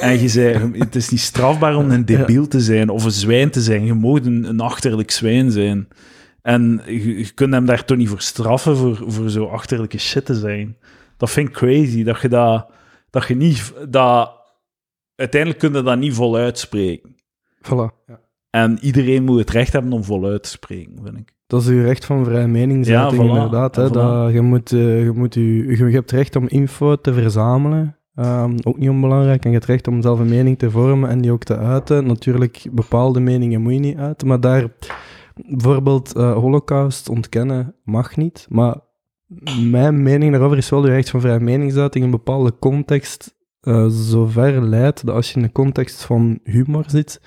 En je zei, het is niet strafbaar om een debiel te zijn of een zwijn te zijn. Je mag een, een achterlijk zwijn zijn. En je, je kunt hem daar toch niet voor straffen voor, voor zo achterlijke shit te zijn. Dat vind ik crazy, dat je dat, dat je niet, dat, uiteindelijk kun je dat niet voluit spreken. Voilà. Ja. En iedereen moet het recht hebben om voluit te spreken, vind ik. Dat is uw recht van vrije meningsuiting, Ja, voilà. inderdaad. Hè, Ja, voilà. dat, je, moet, eh, je, moet u, je, je hebt recht om info te verzamelen. Ehm, ook niet onbelangrijk. En je hebt recht om zelf een mening te vormen en die ook te uiten. Natuurlijk, bepaalde meningen moet je niet uiten. Maar daar, bijvoorbeeld, eh, holocaust ontkennen mag niet. Maar mijn mening daarover is wel de recht van vrije meningsuiting in een bepaalde context eh zover leidt dat als je in de context van humor zit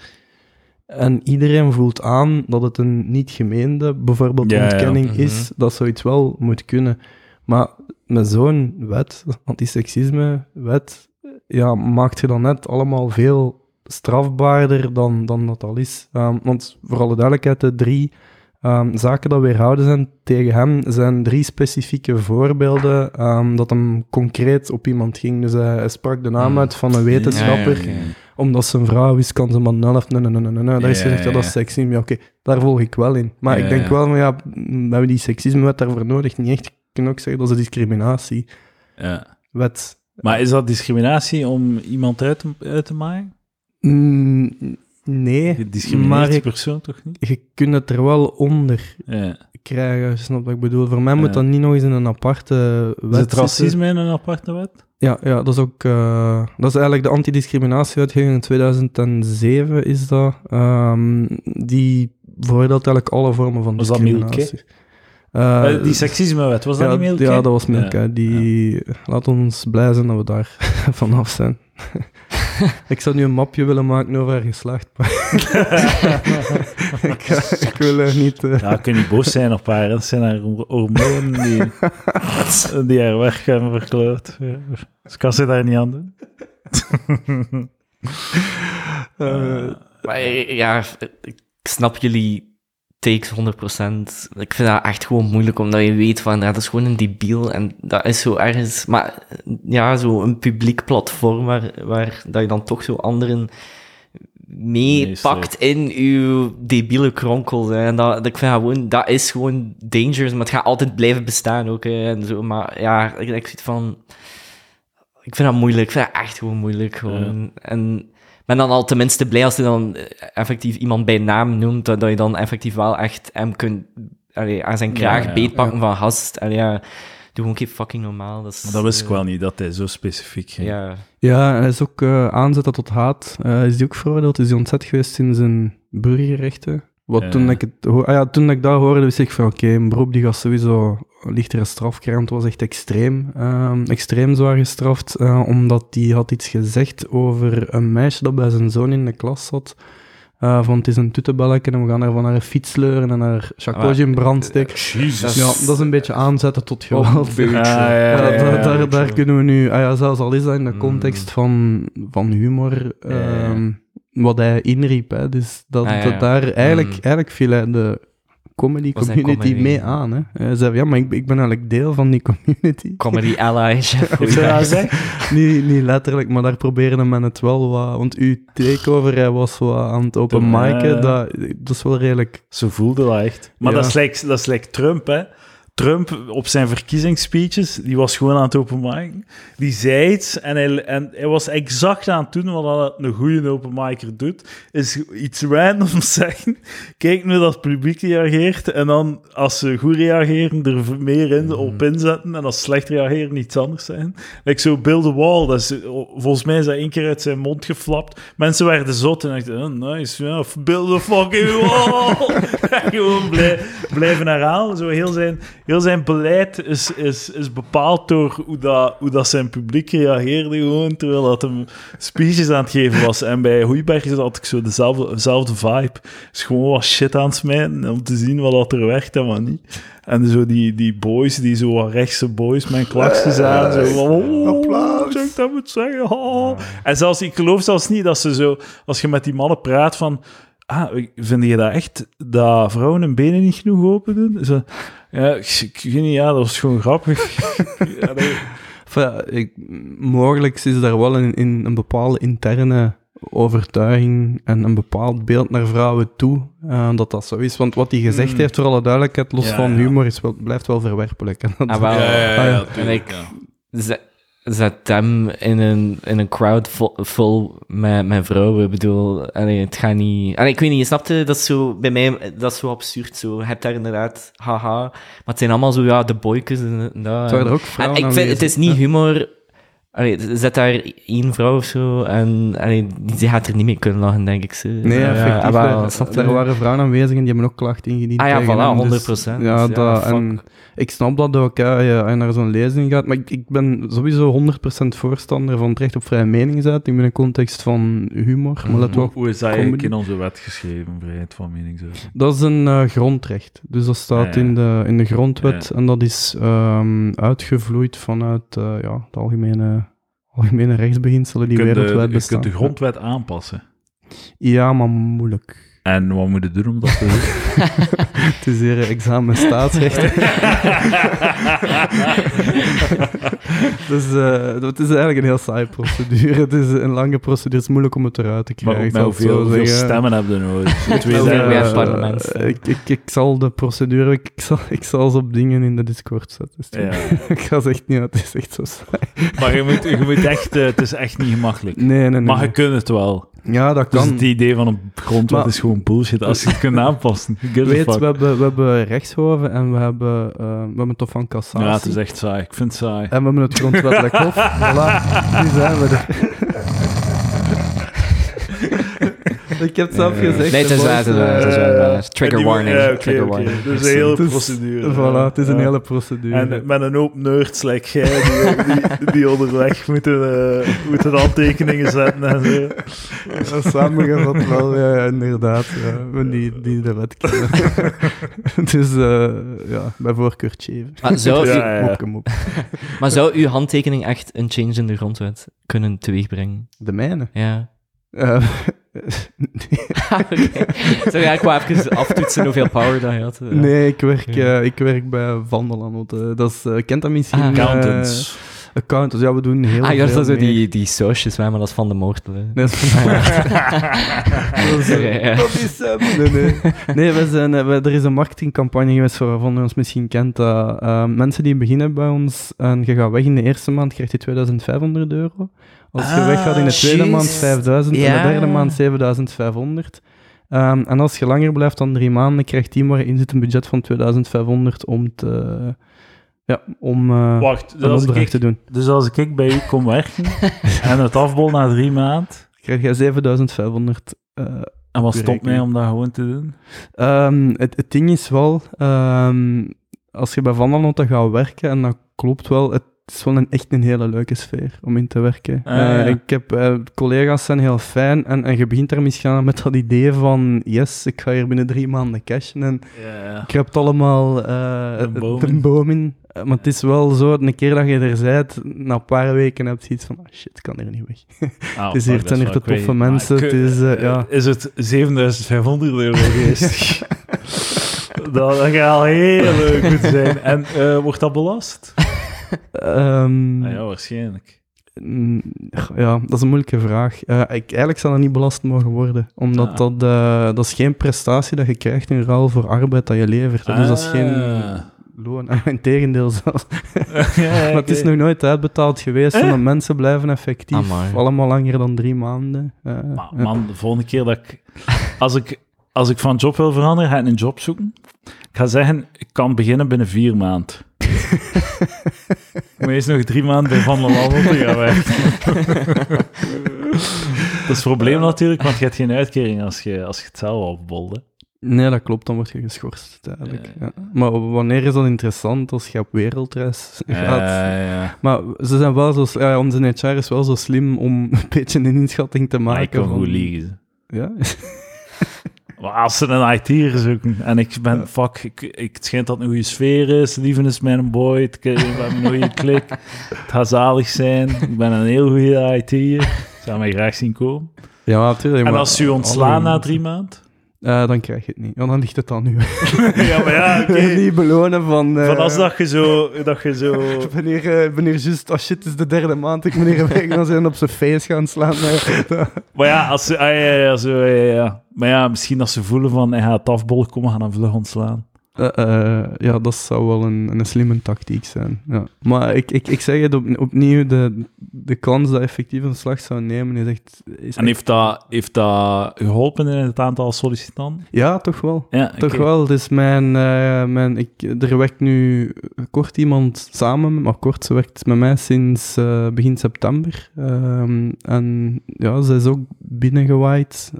en iedereen voelt aan dat het een niet gemeende, bijvoorbeeld Ja, ja. ontkenning Mhm. is, dat zoiets wel moet kunnen. Maar met zo'n wet, antiseksisme-wet, ja, maakt je dan net allemaal veel strafbaarder dan, dan dat al is. Ehm, want voor alle duidelijkheid, de drie ehm, zaken dat weerhouden zijn tegen hem, zijn drie specifieke voorbeelden ehm, dat hem concreet op iemand ging. Dus hij, hij sprak de naam Hmm. uit van een wetenschapper, Ja, ja, oké. omdat ze een vrouw is, kan ze maar een helft, nee, nee, nee, nee, nee. Daar is gezegd, ja, dat is seksisme. Ja, oké, daar volg ik wel in. Maar ik denk wel, maar ja, we hebben die seksisme-wet daarvoor nodig. Niet echt, ik kan ook zeggen, dat is een discriminatiewet. Ja. Maar is dat discriminatie om iemand uit te, uit te maken? Mm, nee, Je maar persoon toch niet? je kunt het er wel onder Ja. krijgen, je wat ik bedoel. Voor mij moet dat niet nog eens in een aparte wet Is het racisme in een aparte wet? Ja, ja dat is ook... eh, dat is eigenlijk de antidiscriminatiewetgeving in 2007 is dat. Ehm, die veroordeelt eigenlijk alle vormen van Was dat discriminatie. Eh, Eh, die seksisme-wet, was dat niet Milke? Ja, dat was Milke. Ja. Die... Laat ons blij zijn dat we daar vanaf zijn. ik zou nu een mapje willen maken over haar geslacht, maar ik, eh, ik wil er niet... Ja, kun je niet boos zijn op haar. Dat zijn haar hormonen die, die haar werk hebben verkloot. Ja. Dus kan ze daar niet aan doen. Maar ja, ik snap jullie takes 100%. Ik vind dat echt gewoon moeilijk, omdat je weet van, ja, dat is gewoon een debiel en dat is zo ergens... Maar ja, zo een publiek platform waar, waar dat je dan toch zo anderen meepakt in uw debiele kronkel. En dat, dat, ik vind dat gewoon, dat is gewoon dangerous, maar het gaat altijd blijven bestaan ook. hè, En zo. Maar ja, ik, ik vind van... Ik vind dat moeilijk. Ik vind dat echt gewoon moeilijk. Gewoon. En ben dan al tenminste blij als je dan eh, effectief iemand bij naam noemt, dat, dat je dan effectief wel echt hem kunt allee, aan zijn kraag Ja, ja. beetpakken van gast. Allee, ja, doe gewoon keer fucking normaal. Dat, is, Maar dat wist ik eh, wel niet, dat hij zo specifiek ging. Ja. Ja, hij is ook eh aanzetten tot haat. Eh, is die ook veroordeeld? Is hij ontzet geweest in zijn burgerrechten? Wat toen, ik het, ah ja, toen ik dat hoorde, wist ik van oké, een beroep die gaat sowieso lichtere straf Het was echt extreem, ehm, extreem zwaar gestraft, eh, omdat die had iets gezegd over een meisje dat bij zijn zoon in de klas zat. Eh, van het is een tuttenbelletje en we gaan haar van haar fiets sleuren en haar chakotje in brand steken. Jezus. Ja, dat is een beetje aanzetten tot geweld. Ja, ja, ja, Ja, ja, da- ja, daar, daar kunnen we nu, ah ja, zelfs al is dat in de Mm. context van, van humor, ehm, wat hij inriep. Hè. Dus dat, Ah, ja, dat daar eigenlijk, Mm. eigenlijk viel hij de comedy Was community comedy? mee aan. Hè. Hij zei, ja, maar ik, ik ben eigenlijk deel van die community. Comedy gezegd? niet, niet letterlijk, maar daar probeerde men het wel wat... Want uw takeover, hij was wat aan het open mic'en, dat, dat is wel redelijk... Zo voelde dat echt. Maar Ja. dat, is like, dat is like Trump, hè. Trump op zijn verkiezingsspeeches, die was gewoon aan het openmaken. Die zei iets en hij, en hij was exact aan het doen wat een goede openmaker doet. Is iets randoms zeggen, kijk nu dat het publiek reageert en dan, als ze goed reageren, er meer in, op inzetten en als ze slecht reageren, iets anders zijn. Like zo Bill the Wall, dat is, volgens mij is dat één keer uit zijn mond geflapt. Mensen werden zot en dachten, oh, nice, ja, Bill the fucking Wall. Gewoon blij, blijven herhalen. Zo heel zijn, heel zijn beleid is, is, is bepaald door hoe dat, hoe dat zijn publiek reageerde gewoon, terwijl dat hem speeches aan het geven was. En bij Hoeiberg had ik zo dezelfde, dezelfde vibe. Is gewoon wat shit aan het smijten om te zien wat dat er werkt en wat niet. En zo die, die boys, die zo wat rechtse boys met klaksjes aan, zo van, oh, applaus. zeg ik dat moet zeggen, oh. En zelfs, ik geloof zelfs niet dat ze zo, als je met die mannen praat van, ah, vind je dat echt, dat vrouwen hun benen niet genoeg open doen? Zo, ja, ik, ik weet niet, ja, dat was gewoon grappig. Ja, nee. Enfin, ja, ik, mogelijk is daar wel een, in, een bepaalde interne overtuiging en een bepaald beeld naar vrouwen toe, eh, dat dat zo is. Want wat hij gezegd Mm. heeft, voor alle duidelijkheid, los Ja, van ja. humor, is wel, blijft wel verwerpelijk. En dat- Ah, wel. Ja, ja, ja, ja, tuurlijk, En ja. Zet, hem in een, in een crowd vol, vol met, met vrouwen. Ik bedoel, allee, het gaat niet... Allee, ik weet niet, je snapte, dat is zo, bij mij, dat is zo absurd. Zo. Je hebt daar inderdaad, haha, maar het zijn allemaal zo, ja, de boykes en dat. Het waren er ook En vrouwen ik vind, het is niet humor... Allee, zet daar één vrouw of zo en allee, die gaat er niet mee kunnen lachen, denk ik. Zo. Nee, Ja, effectief. ah, er- er waren vrouwen aanwezig en die hebben ook klachten ingediend. Ah ja, voilà, hem, 100%. Ja, Ja, dat, en ik snap dat ook, hè, je- als je naar zo'n lezing gaat. Maar ik, ik ben sowieso 100% voorstander van het recht op vrije meningsuiting in een context van humor. Maar let wel, Hoe is dat eigenlijk in onze wet geschreven, vrijheid van meningsuiting? dat is een eh, grondrecht. Dus dat staat Ja, ja. In, de, in de grondwet. En dat is ehm, uitgevloeid vanuit eh, ja, de algemene, algemene rechtsbeginselen die Je wereldwijd je bestaan. kunt de grondwet aanpassen. Ja, maar moeilijk. En wat moet je doen om dat te doen? Het is hier examen staatsrecht. dus eh, het is eigenlijk een heel saaie procedure. Het is een lange procedure. Het is moeilijk om het eruit te Maar krijgen. het hoeveel, stemmen hebben we nodig? Twee Eh, derde. Ja, parlement. ik, ik, ik zal de procedure, ik, zal, ik zal ze op dingen in de Discord zetten. Dus Ja. ik ga ze echt niet het is echt zo saai. Maar je moet, je moet echt, eh, het is echt niet gemakkelijk. Nee, nee, nee. Maar je kunt het wel. Ja, dat Dus kan. het idee van een grondwet Maar- is gewoon bullshit. Als je het kunt aanpassen. Weet, we hebben, we hebben rechtshoven en we hebben, eh, we hebben het Hof van Cassatie. Ja, het is echt saai. Ik vind het saai. En we hebben het grondwettelijk hof. Voilà, nu zijn we er. Ik heb het zelf gezegd. Nee, het is waar, het is is is Trigger warning, ja, trigger warning. Dus een hele het is- procedure. Voilà, het is een hele procedure. En met een hoop nerds like jij, die, die, die onderweg moeten, eh, moeten handtekeningen zetten en zo. Ja, Samengevat wel, ja, inderdaad. Ja, we die, die de wet kennen. dus eh, ja, bij voorkeur. Maar zou, Ja, u, ja. Mopke, mop. maar zou uw handtekening echt een change in de grondwet kunnen teweegbrengen? De mijne. Ja. Eh, Oké. Zo ga ik wel even aftoetsen hoeveel power dat je had. Ja. nee, ik werk, Ja. eh, ik werk bij Vandeland. want, eh, dat is, eh, kent dat misschien? Ah. eh, Accountants. accountants, ja, we doen heel Ah, veel juist dat zo mee. die, die sausjes, maar dat is van de moortel. hè. Nee, dat is van hem. Nee, nee. we zijn, eh, we- er is een marketingcampagne geweest waarvan u ons misschien kent. dat eh, mensen die beginnen bij ons en je gaat weg in de eerste maand, krijg je 2500 euro. Als je Ah, weggaat in de tweede jeez. maand 5000 en Ja. de derde maand 7500. Ehm, en als je langer blijft dan drie maanden, krijgt team waar je in zit een budget van 2500 om te... Ja, om eh, Wacht, een dus als, opdracht ik, te doen. dus als ik bij u kom werken en het afbol na drie maanden, Krijg jij 7500 eh, En wat stopt mij om dat gewoon te doen? Ehm, het, het ding is wel, ehm, als je bij Van der Noten gaat werken, en dat klopt wel, het is wel een, echt een hele leuke sfeer om in te werken. Ah, Eh, ja. Ik heb, eh, collega's zijn heel fijn, en, en je begint daar misschien aan met dat idee van, yes, ik ga hier binnen drie maanden cashen, en Ja, ik heb het allemaal eh, boom in. boom in. Eh, Maar het is wel zo, een keer dat je er bent, na een paar weken heb je iets van, ah shit, ik kan hier niet weg. Ah, Het is hier- zijn hier te toffe mensen, het is, eh, eh, ja. Is het 7500 euro geweest? dat, dat gaat al heel leuk moeten zijn. En eh, wordt dat belast? Ehm, Ah ja, waarschijnlijk. Mm, Ja, dat is een moeilijke vraag. Eh, ik, eigenlijk zou dat niet belast mogen worden, omdat Ah. dat, eh, dat is geen prestatie dat je krijgt in ruil voor arbeid dat je levert. Dus dat is geen. Loon. Integendeel zelfs. ja, ja, maar het is nog nooit uitbetaald geweest, Eh? mensen blijven effectief Amai. allemaal langer dan drie maanden. Eh, Maar man, de volgende keer dat ik... Als ik, als ik van job wil veranderen, ga ik een job zoeken. Ik ga zeggen, ik kan beginnen binnen vier maanden. moet eerst nog drie maanden bij Van der Wandel te gaan werken. dat is het probleem natuurlijk, want je hebt geen uitkering als je, als je het zelf opbolde. Nee, dat klopt, dan word je geschorst uiteindelijk. Ja. Maar wanneer is dat interessant als je op wereldreis gaat? ja. Maar ze zijn wel zo... Ja, onze HR is wel zo slim om een beetje een inschatting te Maar maken. ik kan van- goed liegen. Ja? Maar als ze een IT'er zoeken en ik ben, fuck, ik, ik, het schijnt dat het een goede sfeer is, Lieven is mijn boy, het, we hebben een goede klik, het gaat zalig zijn, ik ben een heel goede IT'er, ik zou mij graag zien komen. Ja, natuurlijk. En als u ontslaan na drie maanden? Eh, dan krijg je het niet. Ja, dan ligt het aan u. Ja, maar ja, oké. niet belonen van... eh, Van als dat je zo, dat je zo... Wanneer, eh, wanneer juist, oh shit, het is de derde maand, ik meneer weg, dan zijn op zijn face gaan slaan. Maar ja, als ze, ah, ja, ja, zo, ja, ja. Maar ja, misschien als ze voelen van, hij gaat afbollen komen, gaan hem vlug ontslaan. Eh, eh, ja, dat zou wel een, een slimme tactiek zijn. Ja. Maar ik, ik, ik zeg het op, opnieuw, de, de kans dat effectief een slag zou nemen is echt... Is En heeft dat, heeft dat geholpen in het aantal sollicitanten? Ja, toch wel. Ja, Toch wel. Dus mijn, eh, mijn, ik, er werkt nu kort iemand samen, maar kort, ze werkt met mij sinds begin september. Ehm, en ja, ze is ook binnengewaaid,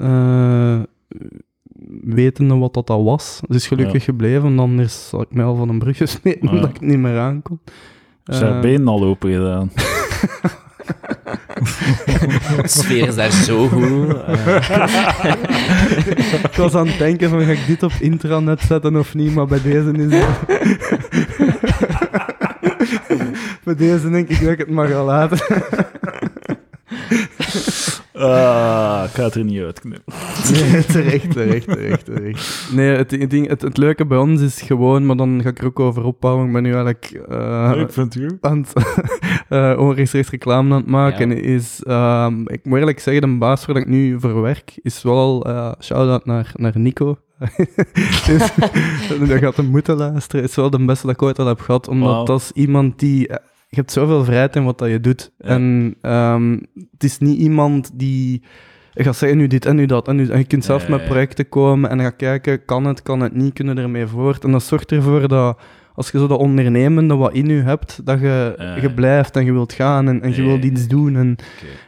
wetende wat dat al was. Ze is gelukkig gebleven, anders had ik mij al van een brug gesmeten Ja. omdat ik niet meer aankom. Ze hebben Eh, benen al open gedaan. De sfeer is daar zo goed. Eh, ik was aan het denken van, ga ik dit op intranet zetten of niet, maar bij deze is het... bij deze denk ik dat ik het maar ga laten. Ah, ik ga het er niet uitknippen. Nee, terecht, terecht, terecht, terecht. Nee, het, het, ding, het, het leuke bij ons is gewoon, maar dan ga ik er ook over ophouden. Ik ben nu eigenlijk eh, ik vind het goed. aan het onrechtstreeks reclame aan het maken. Is, ehm, ik moet eerlijk zeggen, de baas waar ik nu voor werk, is wel eh shout-out naar, naar Nico. dus, dat gaat hem moeten luisteren. is wel de beste dat ik ooit al heb gehad, omdat Wauw. dat is iemand die... je hebt zoveel vrijheid in wat dat je doet. Ja. En ehm, het is niet iemand die... Gaat zeggen nu dit en nu dat. En, nu, en je kunt zelf met projecten komen en gaan kijken, kan het, kan het niet, kunnen ermee voort. En dat zorgt ervoor dat als je zo dat ondernemende wat in je hebt, dat je, je blijft en je wilt gaan en, en je wilt iets doen. En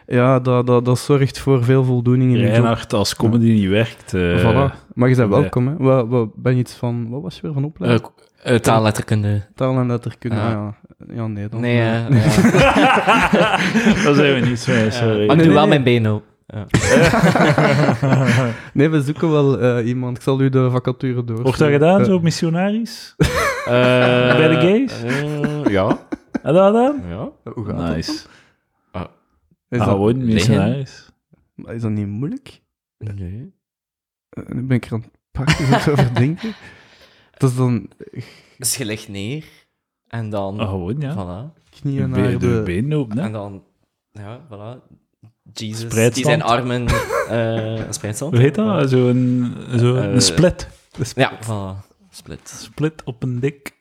ja, dat, dat, dat zorgt voor veel voldoening in je. Reinhard, als comedy niet werkt... Voilà. Maar je bent welkom, hè. Wat, wat, ben je iets van... Wat was je weer van opleiding? eh, eh, taalletterkunde. Taal en letterkunde. Ja. Ah, ja. ja, nee dan. Nee, eh, eh, ja. dat zijn we niet zo, sorry. Maar ik doe wel mijn benen op. Ja. nee, we zoeken wel eh, iemand. Ik zal u de vacature door. Wordt dat gedaan, zo, missionaris? Bij de gays? Eh, ja. Je dat gedaan? ja. Hoe gaat dat Nice. dan? Ah, Is, dat, gewoon missionaris. maar is dat niet moeilijk? Nee. Eh, nu ben ik er aan het pakken, zo te overdenken. Dat is dan Dus je legt neer en dan... Ah, gewoon, ja. Voilà. knieën naar de de... benen open, hè. En dan... Ja, voilà. Jesus, die zijn armen... eh een spreidstand. Hoe heet dat? Zo'n zo Eh, een split. Ja, voilà. Split. Split op een dik.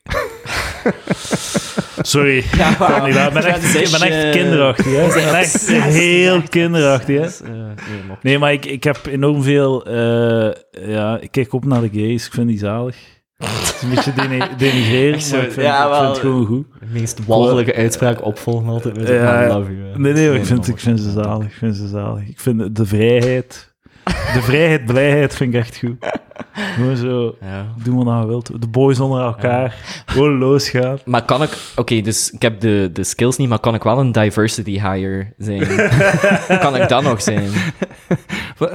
Sorry. Ja, kan niet, ik ben echt, ik ben echt kinderachtig, hè. Ik ben echt heel kinderachtig, hè. nee, maar- Nee, maar ik, ik heb enorm veel... eh, ja, ik kijk op naar de gays. Ik vind die zalig. Het is een beetje deni- denigrerend, maar ik vind, Ja, ik vind wel. het gewoon goed. De meest walgelijke uitspraak opvolgen altijd met Ja, love you. Nee, nee, ik vind, ik vind ze zalig. Ik vind ze zalig. Ik vind de vrijheid... De vrijheid, blijheid vind ik echt goed. Gewoon zo, Ja. doen wat je wilt. De boys onder elkaar. Gewoon losgaan. Maar kan ik... Oké, dus ik heb de, de skills niet, maar kan ik wel een diversity hire zijn? kan ik dat nog zijn?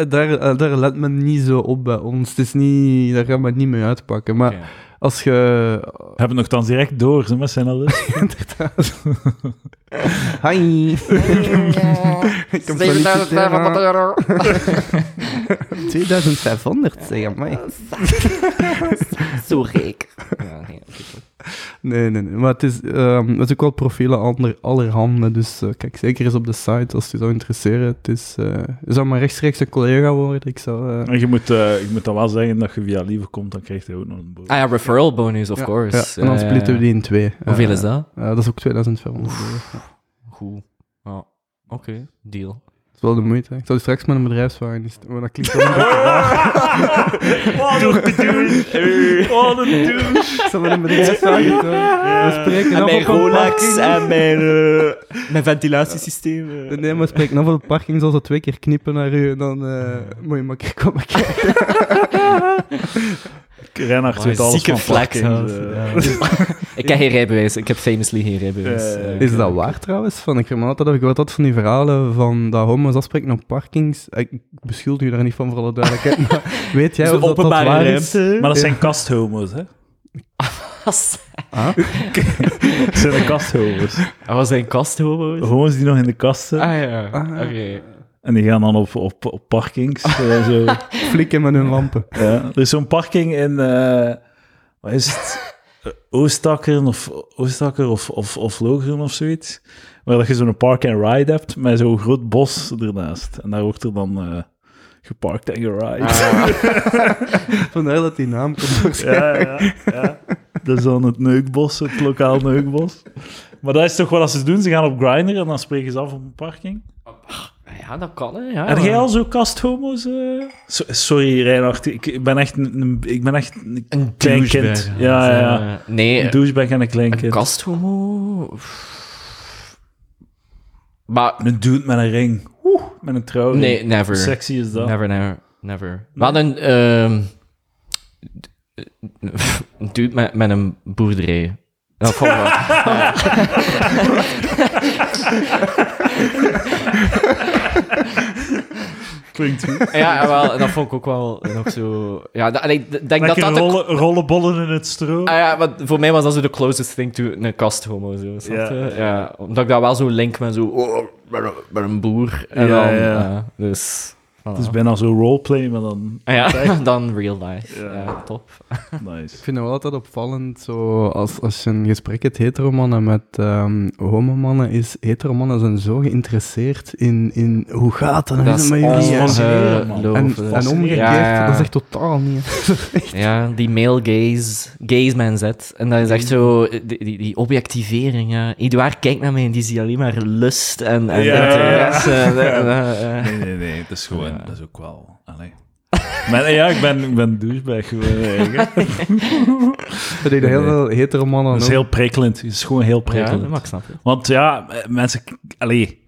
Daar, eh, daar let men niet zo op bij ons. Het is niet, daar gaan we het niet mee uitpakken. Maar. Als je... Hebben we nog dan direct door, ze met zijn al Hi! Ik heb solliciteren. euro. 2500, zeg maar. Zo gek. Ja, nee. Nee, nee, nee. Maar het is, ehm, het is ook wel profielen ander, allerhande. Dus eh, kijk zeker eens op de site als je zou interesseren. Het is, eh, je zou maar rechtstreeks een collega worden. Ik zou... eh, En je moet, eh, ik moet dan wel zeggen dat je via Lieve komt, dan krijg je ook nog een boot. Ah ja, referral bonus, of ja, course. Ja, en dan Eh, splitten we die in twee. Hoeveel Eh, is dat? eh, dat is ook 2500 euro. Ja. Goed. Ja, oké, deal. Dat is wel de moeite. hè. Ik zal straks met een bedrijfswagen is. Maar dat klinkt wel een beetje raar. Wat een douche! Wat een douche! Ik zal met een bedrijfswagen doen. We spreken af op een parking. en mijn, uh, mijn ventilatiesysteem. eh. Nee, maar we spreken af op de parking. Zal ze twee keer knippen naar u. En dan eh, moet je maar keer komen kijken. Reinhard weet alles zieke van flex, parkings, ja. eh. Ik heb geen rijbewijs. Ik heb famously geen rijbewijs. Is dat waar trouwens? Van, ik vermaak dat ik hoor dat van die verhalen van dat homo's afspreken op parkings. Ik beschuldig u daar niet van voor alle duidelijkheid. Maar weet jij Is of dat, dat openbare waar is? Maar dat zijn kasthomo's, hè? Ah? Dat zijn de kasthomo's. Dat was een kasthomo's? Homo's die nog in de kast zitten. Ah ja, Ah. oké. En die gaan dan op, op, op parkings. eh, zo. Flikken met hun lampen. Ja, er is zo'n parking in, eh wat is het? Eh, Oostakker of, Oostakker of, of, of Logeren of zoiets. Waar dat je zo'n park-and-ride hebt met zo'n groot bos ernaast. En daar wordt er dan eh, geparkt en geride. Ah. Vandaar dat die naam komt. Ja, ja, ja. Dat is dan het neukbos, het lokaal neukbos. Maar dat is toch wat ze doen? Ze gaan op Grindr en dan spreken ze af op een parking. Ja, dat kan, hè. Ja, Heb jij al zo kasthomo's? So- sorry, Reinhard. Ik, ik ben echt een, ik ben echt een Een klein douchebag, kind. Ja, ja, ja. Nee, Een douchebag en een klein een kind. kasthomo... Maar Een dude met een ring. Oeh, met een trouwring. nee, never. Hoe sexy is dat? Never, never, never. Wat een... ehm een dude met, met een boerderij. Dat vond ik wel. Klinkt goed. Ja, wel, dat vond ik ook wel nog zo... Ja, dat, ik denk dat dat... de- rollen, rollenbollen in het stro. Ah ja, maar voor mij was dat zo de closest thing to een kasthomo, zo, snap Ja, je? ja. Omdat ik dat wel zo link met zo... Oh, met een, met een boer. En Ja, dan, ja. ja, dus... voilà. Het is bijna zo roleplay, maar dan... Ah ja, Echt? dan real life. Ja. Ja, top. Nice. Ik vind het wel altijd opvallend, zo, als, als je een gesprek hebt heteromannen met ehm homomannen, is heteromannen zijn zo geïnteresseerd in, in hoe gaat het Dat is is het met jullie? Man. en, en omgekeerd, Ja, ja. dat is echt totaal niet. Ja, die male gaze, gaze man zet. En dat is echt zo, die, die, die objectivering, ja. Eduard kijkt naar mij en die ziet alleen maar lust en, en Ja. interesse. En, en. Nee, nee, nee. Dat is gewoon... Dat is ook wel... Allee. Maar, ja, ik ben, ik ben douchebag denk dat heel veel heteromannen Dat is ook- heel prikkelend. Het is gewoon heel Ja, prikkelend. maar ik snap het. Want ja, eh, mensen... Allee,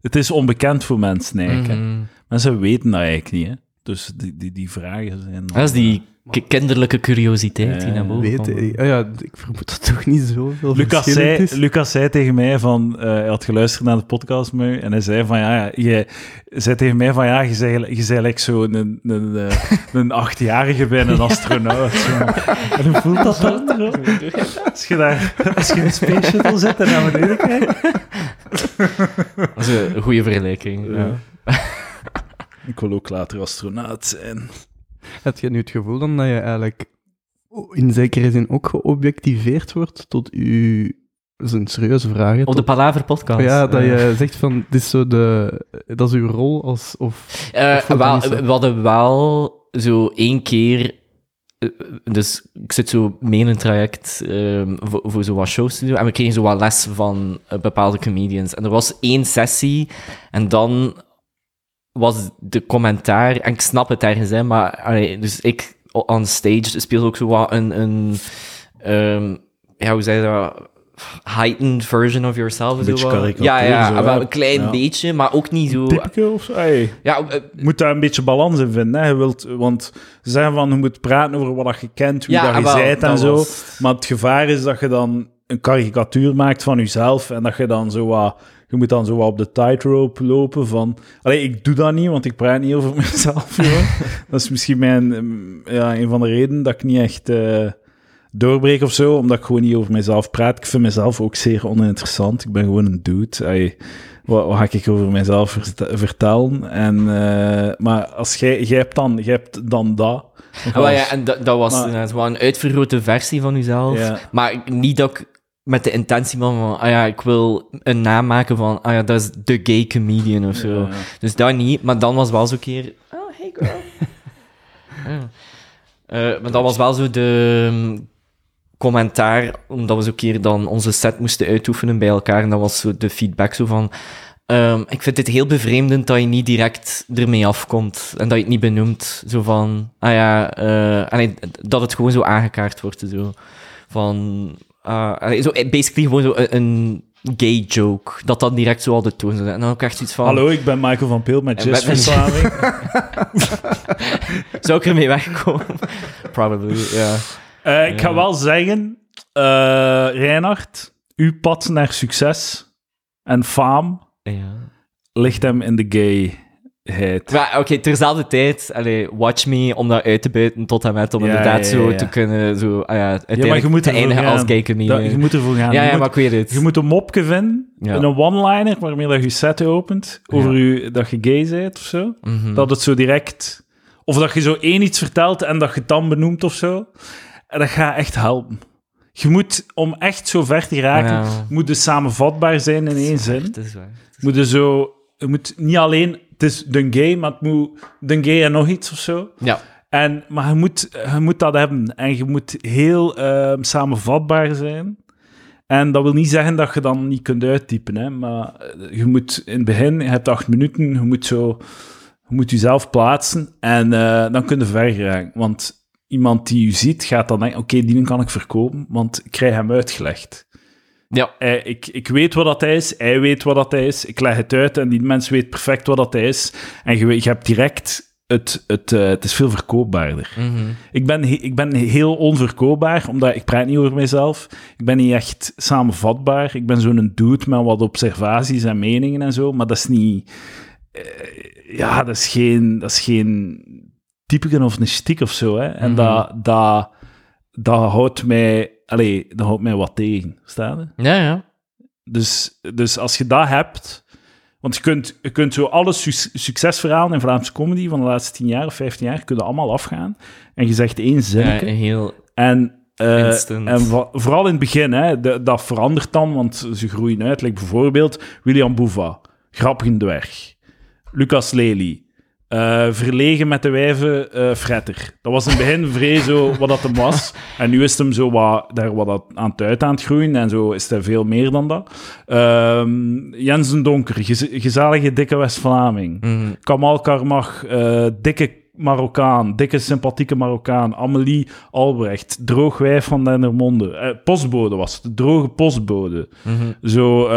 het is onbekend voor mensen eigenlijk. hè. Mhm. Mensen weten dat eigenlijk niet, hè. Dus die, die, die vragen zijn... Dat is die ki- kinderlijke curiositeit die naar boven weten. komt. Ah ja, ik vermoed dat toch niet zoveel Lucas zei, is. Lucas zei tegen mij van, eh, hij had geluisterd naar de podcast met en hij zei van, ja, ja, je zei tegen mij van, ja, je zei, je zei like zo een, een, eh, een achtjarige bij een astronaut. Zo. En hoe voelt dat dan? zo? Als je daar, als je in een space shuttle zit en naar beneden kijkt. Dat is een goede vergelijking. Ja. Ik wil ook later astronaut zijn. Heb je nu het gevoel dan dat je eigenlijk in zekere zin ook geobjectiveerd wordt tot je... Dat is een serieuze vraag. hè, Op de Palaver podcast. Ja, dat je zegt van, dit is zo de... Dat is uw rol als... Of, Eh, wel, zo? we hadden wel zo één keer. eh, Dus ik zit zo mee in een traject ehm, voor, voor zo wat shows te doen. En we kregen zo wat les van eh, bepaalde comedians. En er was één sessie. En dan was de commentaar. En ik snap het ergens, hè, maar. allee, dus ik on stage speelde ook zo wat een. een ehm, ja, hoe zei je dat? heightened version of yourself. Een zo beetje Ja, ja, zo, wel hè? een klein Ja. beetje, maar ook niet zo... Typico of zo? Hey. Ja, eh, Je moet daar een beetje balans in vinden. Hè. Je wilt, want ze zeggen van, je moet praten over wat je kent, wie Ja, dat je zijt en dat zo. was- Maar het gevaar is dat je dan een karikatuur maakt van jezelf en dat je dan zo wat... Je moet dan zo wat op de tightrope lopen van... Allee, ik doe dat niet, want ik praat niet over mezelf, joh. dat is misschien mijn, mm, ja, een van de redenen dat ik niet echt eh, doorbreek of zo, omdat ik gewoon niet over mezelf praat. Ik vind mezelf ook zeer oninteressant. Ik ben gewoon een dude. Allee, wat, wat ga ik over mezelf vert- vertellen? En, eh, maar als jij, jij hebt dan, jij hebt dan dat. Ah, ja, en dat, dat was Maar- een uitvergrote versie van jezelf. Ja. Maar niet dat ik met de intentie van, van, ah ja, ik wil een naam maken van, ah ja, dat is de gay comedian of zo. Ja. Dus dat niet, maar dan was wel zo'n keer, oh, hey girl. Ja. Eh, maar dat was wel zo de mm, commentaar, omdat we zo'n keer dan onze set moesten uitoefenen bij elkaar. En dat was zo de feedback zo van, ehm, ik vind het heel bevreemdend dat je niet direct ermee afkomt en dat je het niet benoemt. Zo van, ah ja, eh, allee, dat het gewoon zo aangekaart wordt. Zo. Van, allee, zo, eh, basically gewoon zo een, een gay joke. Dat dat direct zo al de toon zou zijn. En dan ook echt iets van... Hallo, ik ben Michael van Peel met En met- jazzverslaving. Zou ik ermee wegkomen? Probably, ja. Eh, ik ga wel zeggen, eh Reinhard, uw pad naar succes en faam ja. ligt hem in de gayheid. Maar oké, terzelfde tijd, allee, watch me om dat uit te buiten tot en met om Ja, inderdaad ja, ja, zo te kunnen, zo, ja, Ja, uiteindelijk maar je moet te eindigen als gaan. je moet ervoor gaan. ja, je, moet, maar ik weet het. je moet een mopje vinden, Ja. een one-liner waarmee dat je set opent over je, dat je gay bent of zo. Mhm. Dat het zo direct... Of dat je zo één iets vertelt en dat je het dan benoemt of zo. En dat gaat echt helpen. Je moet, om echt zo ver te geraken, Ja. moet je samenvatbaar zijn in één zin. Waar. moet je zo... Je moet niet alleen... Het is de gay, maar het moet en nog iets of zo. Ja. En, maar je moet, je moet dat hebben. En je moet heel ehm, samenvatbaar zijn. En dat wil niet zeggen dat je dan niet kunt uittypen. Hè? Maar eh, je moet in het begin, je hebt acht minuten, je moet zo... Je moet jezelf plaatsen en eh, dan kun je ver geraken. Want iemand die je ziet, gaat dan denken... Oké, die kan ik verkopen, want ik krijg hem uitgelegd. Ja. Hij- ik, ik weet wat dat is, hij weet wat dat is, ik leg het uit en die mens weet perfect wat dat is. En je, je hebt direct, het, het, eh, het is veel verkoopbaarder. Mhm. Ik ben, ik ben heel onverkoopbaar, omdat ik praat niet over mezelf. Ik ben niet echt samenvatbaar. Ik ben zo'n dude met wat observaties en meningen en zo, maar dat is niet... eh, ja, dat is geen, dat is geen of een stiek of zo, hè. En Mhm. dat, dat, dat houdt mij... Allee, dat houdt mij wat tegen, staan Ja, ja. dus, dus als je dat hebt... Want je kunt, je kunt zo alle su- succesverhalen in Vlaamse comedy van de laatste 10 jaar of 15 jaar kunnen allemaal afgaan. En je zegt één ja zinnetje. heel... En, eh, en vooral in het begin, hè, de- dat verandert dan, want ze groeien uit. Like bijvoorbeeld William Boeva, Grappige Dwerg, Lucas Lely, eh, Verlegen met de wijven, eh, Fretter. Dat was in het begin vrij zo wat dat hem was. En nu is hem zo wat, daar wat dat aan het uit aan het groeien. En zo is hij veel meer dan dat. Ehm Jensen Donker, gez- gezellige dikke West-Vlaming. Mhm. Kamal Karmach, eh, dikke Marokkaan, dikke sympathieke Marokkaan, Amelie Albrecht, droog wijf van Dendermonde, postbode was het, droge postbode. Mhm. Zo,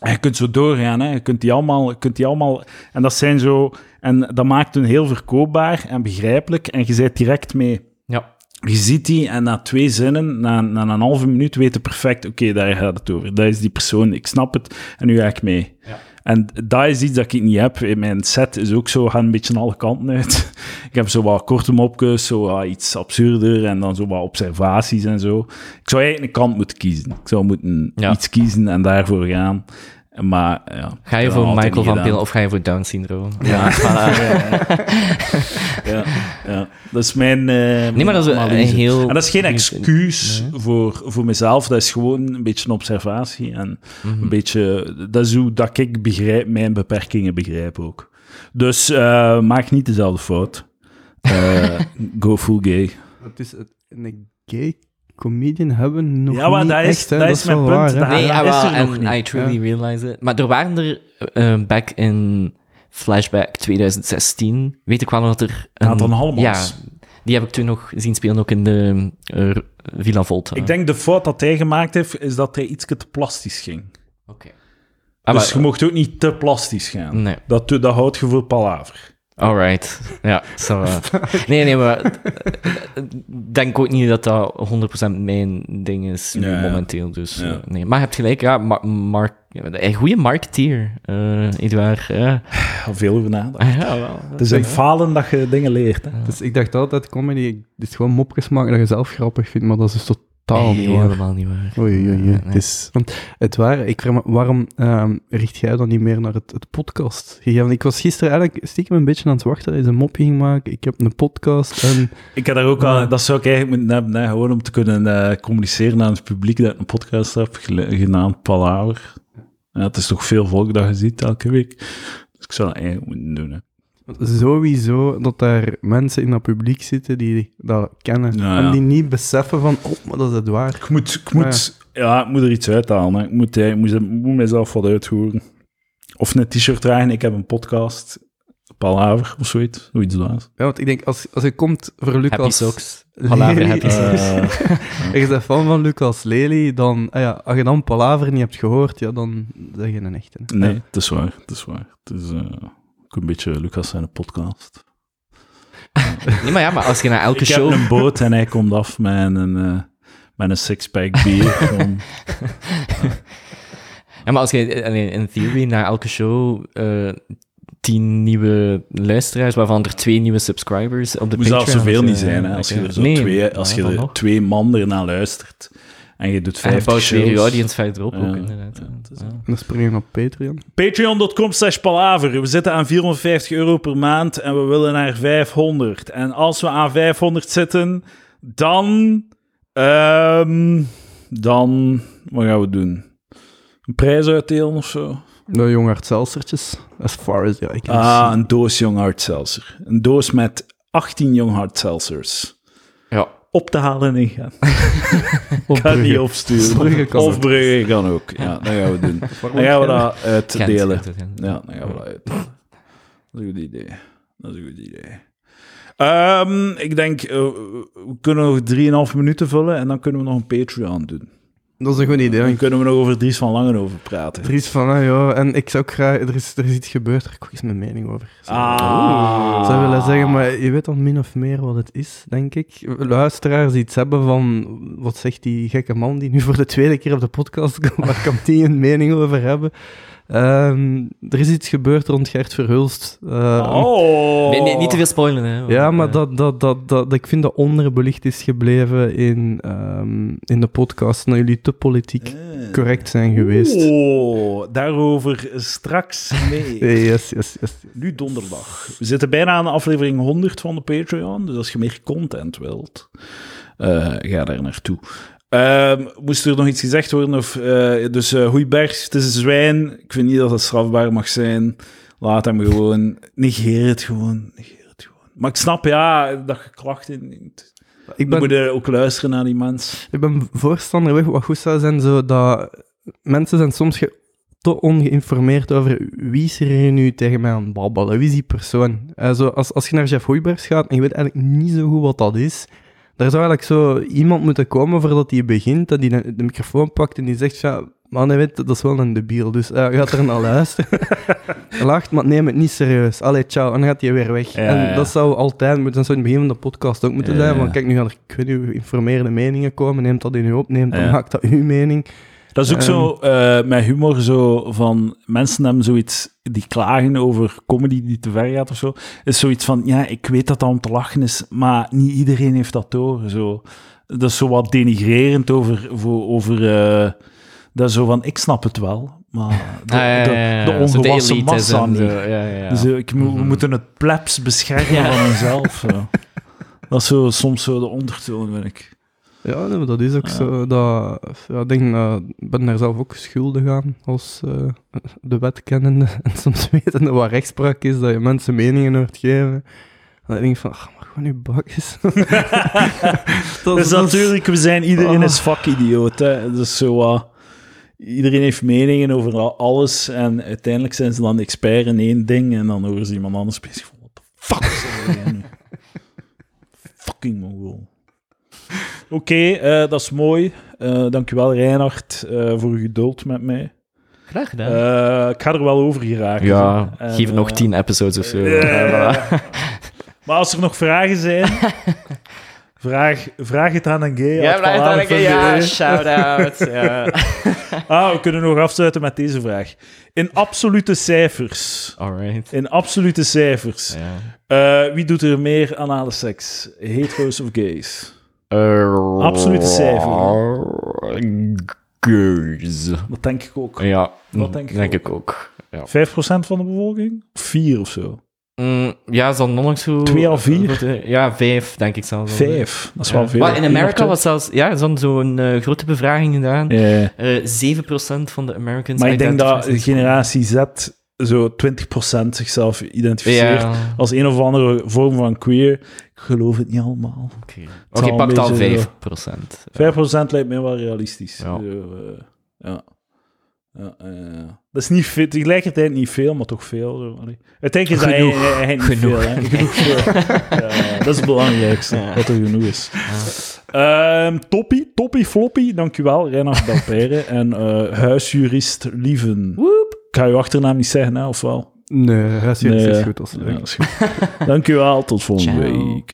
je kunt zo doorgaan, hè. Je, kunt die allemaal, je kunt die allemaal, en dat zijn zo, en dat maakt hun heel verkoopbaar en begrijpelijk, en je bent direct mee. Ja. Je ziet die en na twee zinnen, na, na een halve minuut, weten perfect, oké, daar gaat het over. Dat is die persoon, ik snap het, en nu ga ik mee. Ja. En dat is iets dat ik niet heb. In mijn set is ook zo, gaan een beetje alle kanten uit. Ik heb zo wat korte mopjes, zo wat iets absurder, en dan zo wat observaties en zo. Ik zou eigenlijk een kant moeten kiezen. Ik zou moeten Ja. iets kiezen en daarvoor gaan. Maar ja, Ga je voor Michael van. Peel of ga je voor Down syndroom? Ja, ja, ja. Dat is mijn. eh, Nee, maar dat is een heel... En dat is geen excuus Nee. voor, voor mezelf. Dat is gewoon een beetje een observatie. En Mhm. een beetje. Dat is hoe dat ik begrijp, mijn beperkingen begrijp ook. Dus eh, maak niet dezelfde fout. Eh, go full gay. Het is een gay comedian hebben nog Ja, maar niet dat is- echt, hè. dat is mijn punt. waar. Dat- Nee, dat ah, is wel, er nog en niet. I truly realize it. Maar er waren er, eh, back in Flashback 2016, weet ik wel nog dat er... Een, Nathan Hallemans. Ja, Die heb ik toen nog zien spelen, ook in de eh, Villa Volta. Ik denk de fout dat hij gemaakt heeft, is dat hij iets te plastisch ging. Oké. Ah, dus maar- je mocht ook niet te plastisch gaan. Nee. Dat, dat houdt je voor palaver. Alright. Ja, zo. eh. Nee, nee, maar eh, ik denk ook niet dat dat 100% mijn ding is Ja, momenteel. Dus Ja. eh, nee. Maar je hebt gelijk, ja, Ma- Mark, een goede marketeer, eh. Ja. Al veel over nadenken. Ja, wel. Het is in falen dat je dingen leert. Hè. Dus ik dacht altijd, comedy is gewoon mopjes maken dat je zelf grappig vindt, maar dat is dus totaal niet waar. Helemaal niet waar. Oei, oei, oei. Nee. Het is, want het waar, ik vraag me, waarom ehm, richt jij dan niet meer naar het, het podcast? gegeven? Ik was gisteren eigenlijk stiekem een beetje aan het wachten dat je een mopje ging maken. Ik heb een podcast en... Ik heb daar ook al, dat zou ik eigenlijk moeten hebben, gewoon om te kunnen eh, communiceren aan het publiek dat ik een podcast heb, genaamd Palaver. Ja, het is toch veel volk dat je ziet elke week. Dus ik zou dat eigenlijk moeten doen. Hè. Sowieso dat daar mensen in dat publiek zitten die dat kennen. Ja, En die niet beseffen van, oh, maar dat is het waar. Ik moet, ik moet, ja. ik moet er iets uithalen. Hè. Ik moet, ik moet, ik moet mezelf wat uithoren. Of een t-shirt dragen, ik heb een podcast, Palaver of zoiets. Zoiets dwaas. Ja, want ik denk, als, als je komt voor Happy Lucas... socks. Palaver happy socks. Eh, En je bent fan van Lucas Lely, dan... ah ja, als je dan Palaver niet hebt gehoord, ja, dan zeg je een echte. nee, het is waar. Het is waar. Het is eh, ook een beetje Lucas zijn podcast. Nee, maar ja, maar als je naar elke ik show... heb een boot en hij komt af met een, eh, met een sixpack bier. Ja, maar als je in theory naar elke show eh, tien nieuwe luisteraars, waarvan er twee nieuwe subscribers op de Het moet zelfs Patreon... zoveel niet zijn. Hè. Als je er zo nee, twee, als je dan er nog. twee man ernaar luistert en je doet En 50 bouwt weer je audience verderop Ja, ook, inderdaad. ja, Ja. En dan spring je op Patreon. Patreon.com slash palaver. We zitten aan 450 euro per maand en we willen naar 500. En als we aan 500 zitten, dan... ehm, dan... Wat gaan we doen? Een prijs uitdelen of zo? De jongaard Selsertjes, as far as ja, ik can Ah, see. een doos Seltzer. Een doos met 18 Young Hard Seltzers. Ja. Op te halen en ingaan. Of Kan niet Brugge. opsturen. Brugge kan of. Brugge kan ook. Ja, dat gaan we doen. Dan gaan we dat uitdelen. Ja, dan gaan we dat uit. Dat is een goed idee. Dat is een goed idee. Ehm, ik denk, eh, we kunnen nog 3,5 minuten vullen en dan kunnen we nog een Patreon doen. Dat is een goed idee. Dan Ik kunnen we nog over Dries van Langenhoven praten. er is van, ah, ja, en ik zou ook graag, er is, er is iets gebeurd, daar heb ik ook eens mijn mening over. Ah. Ik zou willen zeggen, maar je weet al min of meer wat het is, denk ik. Luisteraars iets hebben van, wat zegt die gekke man die nu voor de tweede keer op de podcast komt, waar kan die een mening over hebben? Ehm, er is iets gebeurd rond Gert Verhulst. Eh, Oh. Nee, nee, niet te veel spoilen, hè. Ja, maar eh, dat, dat, dat, dat, ik vind dat onderbelicht is gebleven in, ehm, in de podcast, dat jullie te politiek Eh. correct zijn geweest. Oh, daarover straks mee. Yes, yes, yes. Nu donderdag. We zitten bijna aan de aflevering 100 van de Patreon. Dus als je meer content wilt, eh, ga daar naartoe. Ehm, moest er nog iets gezegd worden? Of, eh, dus uh, Hoeiberg, het is een zwijn. Ik vind niet dat het strafbaar mag zijn. Laat hem gewoon. Negeer het gewoon. Negeer het gewoon. Maar ik snap, ja, dat je klachten. Ik ben, moeten ook luisteren naar die mens. ik ben voorstander, wat goed zou zijn, zo dat mensen zijn soms te ongeïnformeerd over wie is er hier nu tegen mij aan het babbelen, wie is die persoon. Eh, zo, als, als je naar Jeff Hoijbergs gaat en je weet eigenlijk niet zo goed wat dat is, daar zou eigenlijk zo iemand moeten komen voordat hij begint, dat hij de, microfoon pakt en die zegt, ja, man, weet, dat is wel een debiel, dus uh, gaat er naar luisteren. Lacht, maar neem het niet serieus. Allee, ciao, en dan gaat hij weer weg. Ja, en ja. dat zou altijd moeten, dat zou in het begin van de podcast ook moeten Ja, zijn, want kijk, nu gaan er, ik weet niet, geïnformeerde meningen komen, neemt dat in u op, neemt, dan maakt dat uw mening. Dat is ook zo eh, met humor, zo van mensen hebben zoiets die klagen over comedy die te ver gaat of zo. Is zoiets van, ja, ik weet dat dat om te lachen is, maar niet iedereen heeft dat door. Zo. Dat is zo wat denigrerend over, voor, over eh, dat is zo van, ik snap het wel, maar de, Ah, ja, de, ja, ja, de ja. Zo ongewassen massa en niet. zo, Ja, ja, ja. Dus eh, ik, we Mhm. moeten het plebs beschermen van onszelf. Zo. Dat is zo, soms zo de ondertoon, vind ik. Ja, nee, maar dat is ook zo. Dat, ja, ik denk, eh, ben daar zelf ook schuldig aan als eh, de wet kennende. En soms wetende wat rechtspraak is, dat je mensen meningen hoort geven. En dan denk ik van, ach, maar gewoon je bakjes. dat, Dus dat natuurlijk, we zijn, iedereen Oh. is vakidioot. Hè. Dus zo wat- iedereen heeft meningen over al- alles en uiteindelijk zijn ze dan expert in één ding en dan horen ze iemand anders bezig van, what the fuck is nu? Fuck Fucking mongool. Oké, eh, dat is mooi. Eh dankjewel, Reinhard, eh, voor uw geduld met mij. Graag gedaan. Eh, ik ga er wel over geraken. ja, En, geef nog tien episodes of zo. Maar als er nog vragen zijn, vraag, vraag het aan een gay. Ja, dan een. Ja, shout-out. Ja. Ah, we kunnen nog afsluiten met deze vraag. In absolute cijfers. Alright. In absolute cijfers. Ja. Eh, wie doet er meer anale seks? Hetero's of gays? Uh, Absolute cijfer. Dat denk ik ook. Ja, Dat denk ik denk ook. ik ook. Ja. 5% van de bevolking? 4 of zo? Mm, ja, is dat nog niet zo... Twee à vier? Ja, vijf, denk ik zelfs. wel. 5. Dat is Ja. wel veel. Maar in Amerika was zelfs... Ja, er is dan zo'n eh, grote bevraging gedaan. Ja. Eh 7% van de Americans... Maar ik denk dat generatie Z zo 20% zichzelf identificeert Ja, als een of andere vorm van queer. Ik geloof het niet allemaal. oké. een pak dan beetje 5%. 5% lijkt mij wel realistisch. Ja. Zo, eh, ja. Ja, eh, dat is niet veel, tegelijkertijd niet veel, maar toch veel. Zo. Allee. Uiteindelijk is dat Genoeg. eigenlijk niet Genoeg. veel. Hè? Genoeg veel. Ja, dat is het belangrijkste, Ja. dat er genoeg is. Ehm, toppie, toppie, floppie. Dankjewel, Reinhard Belpere. en eh, huisjurist Lieven. Woep. Ik ga je achternaam niet zeggen, hè, of wel? Nee, hij is Nee, is ja. goed als Ja, dat is goed. Dankjewel, tot volgende Ciao. week.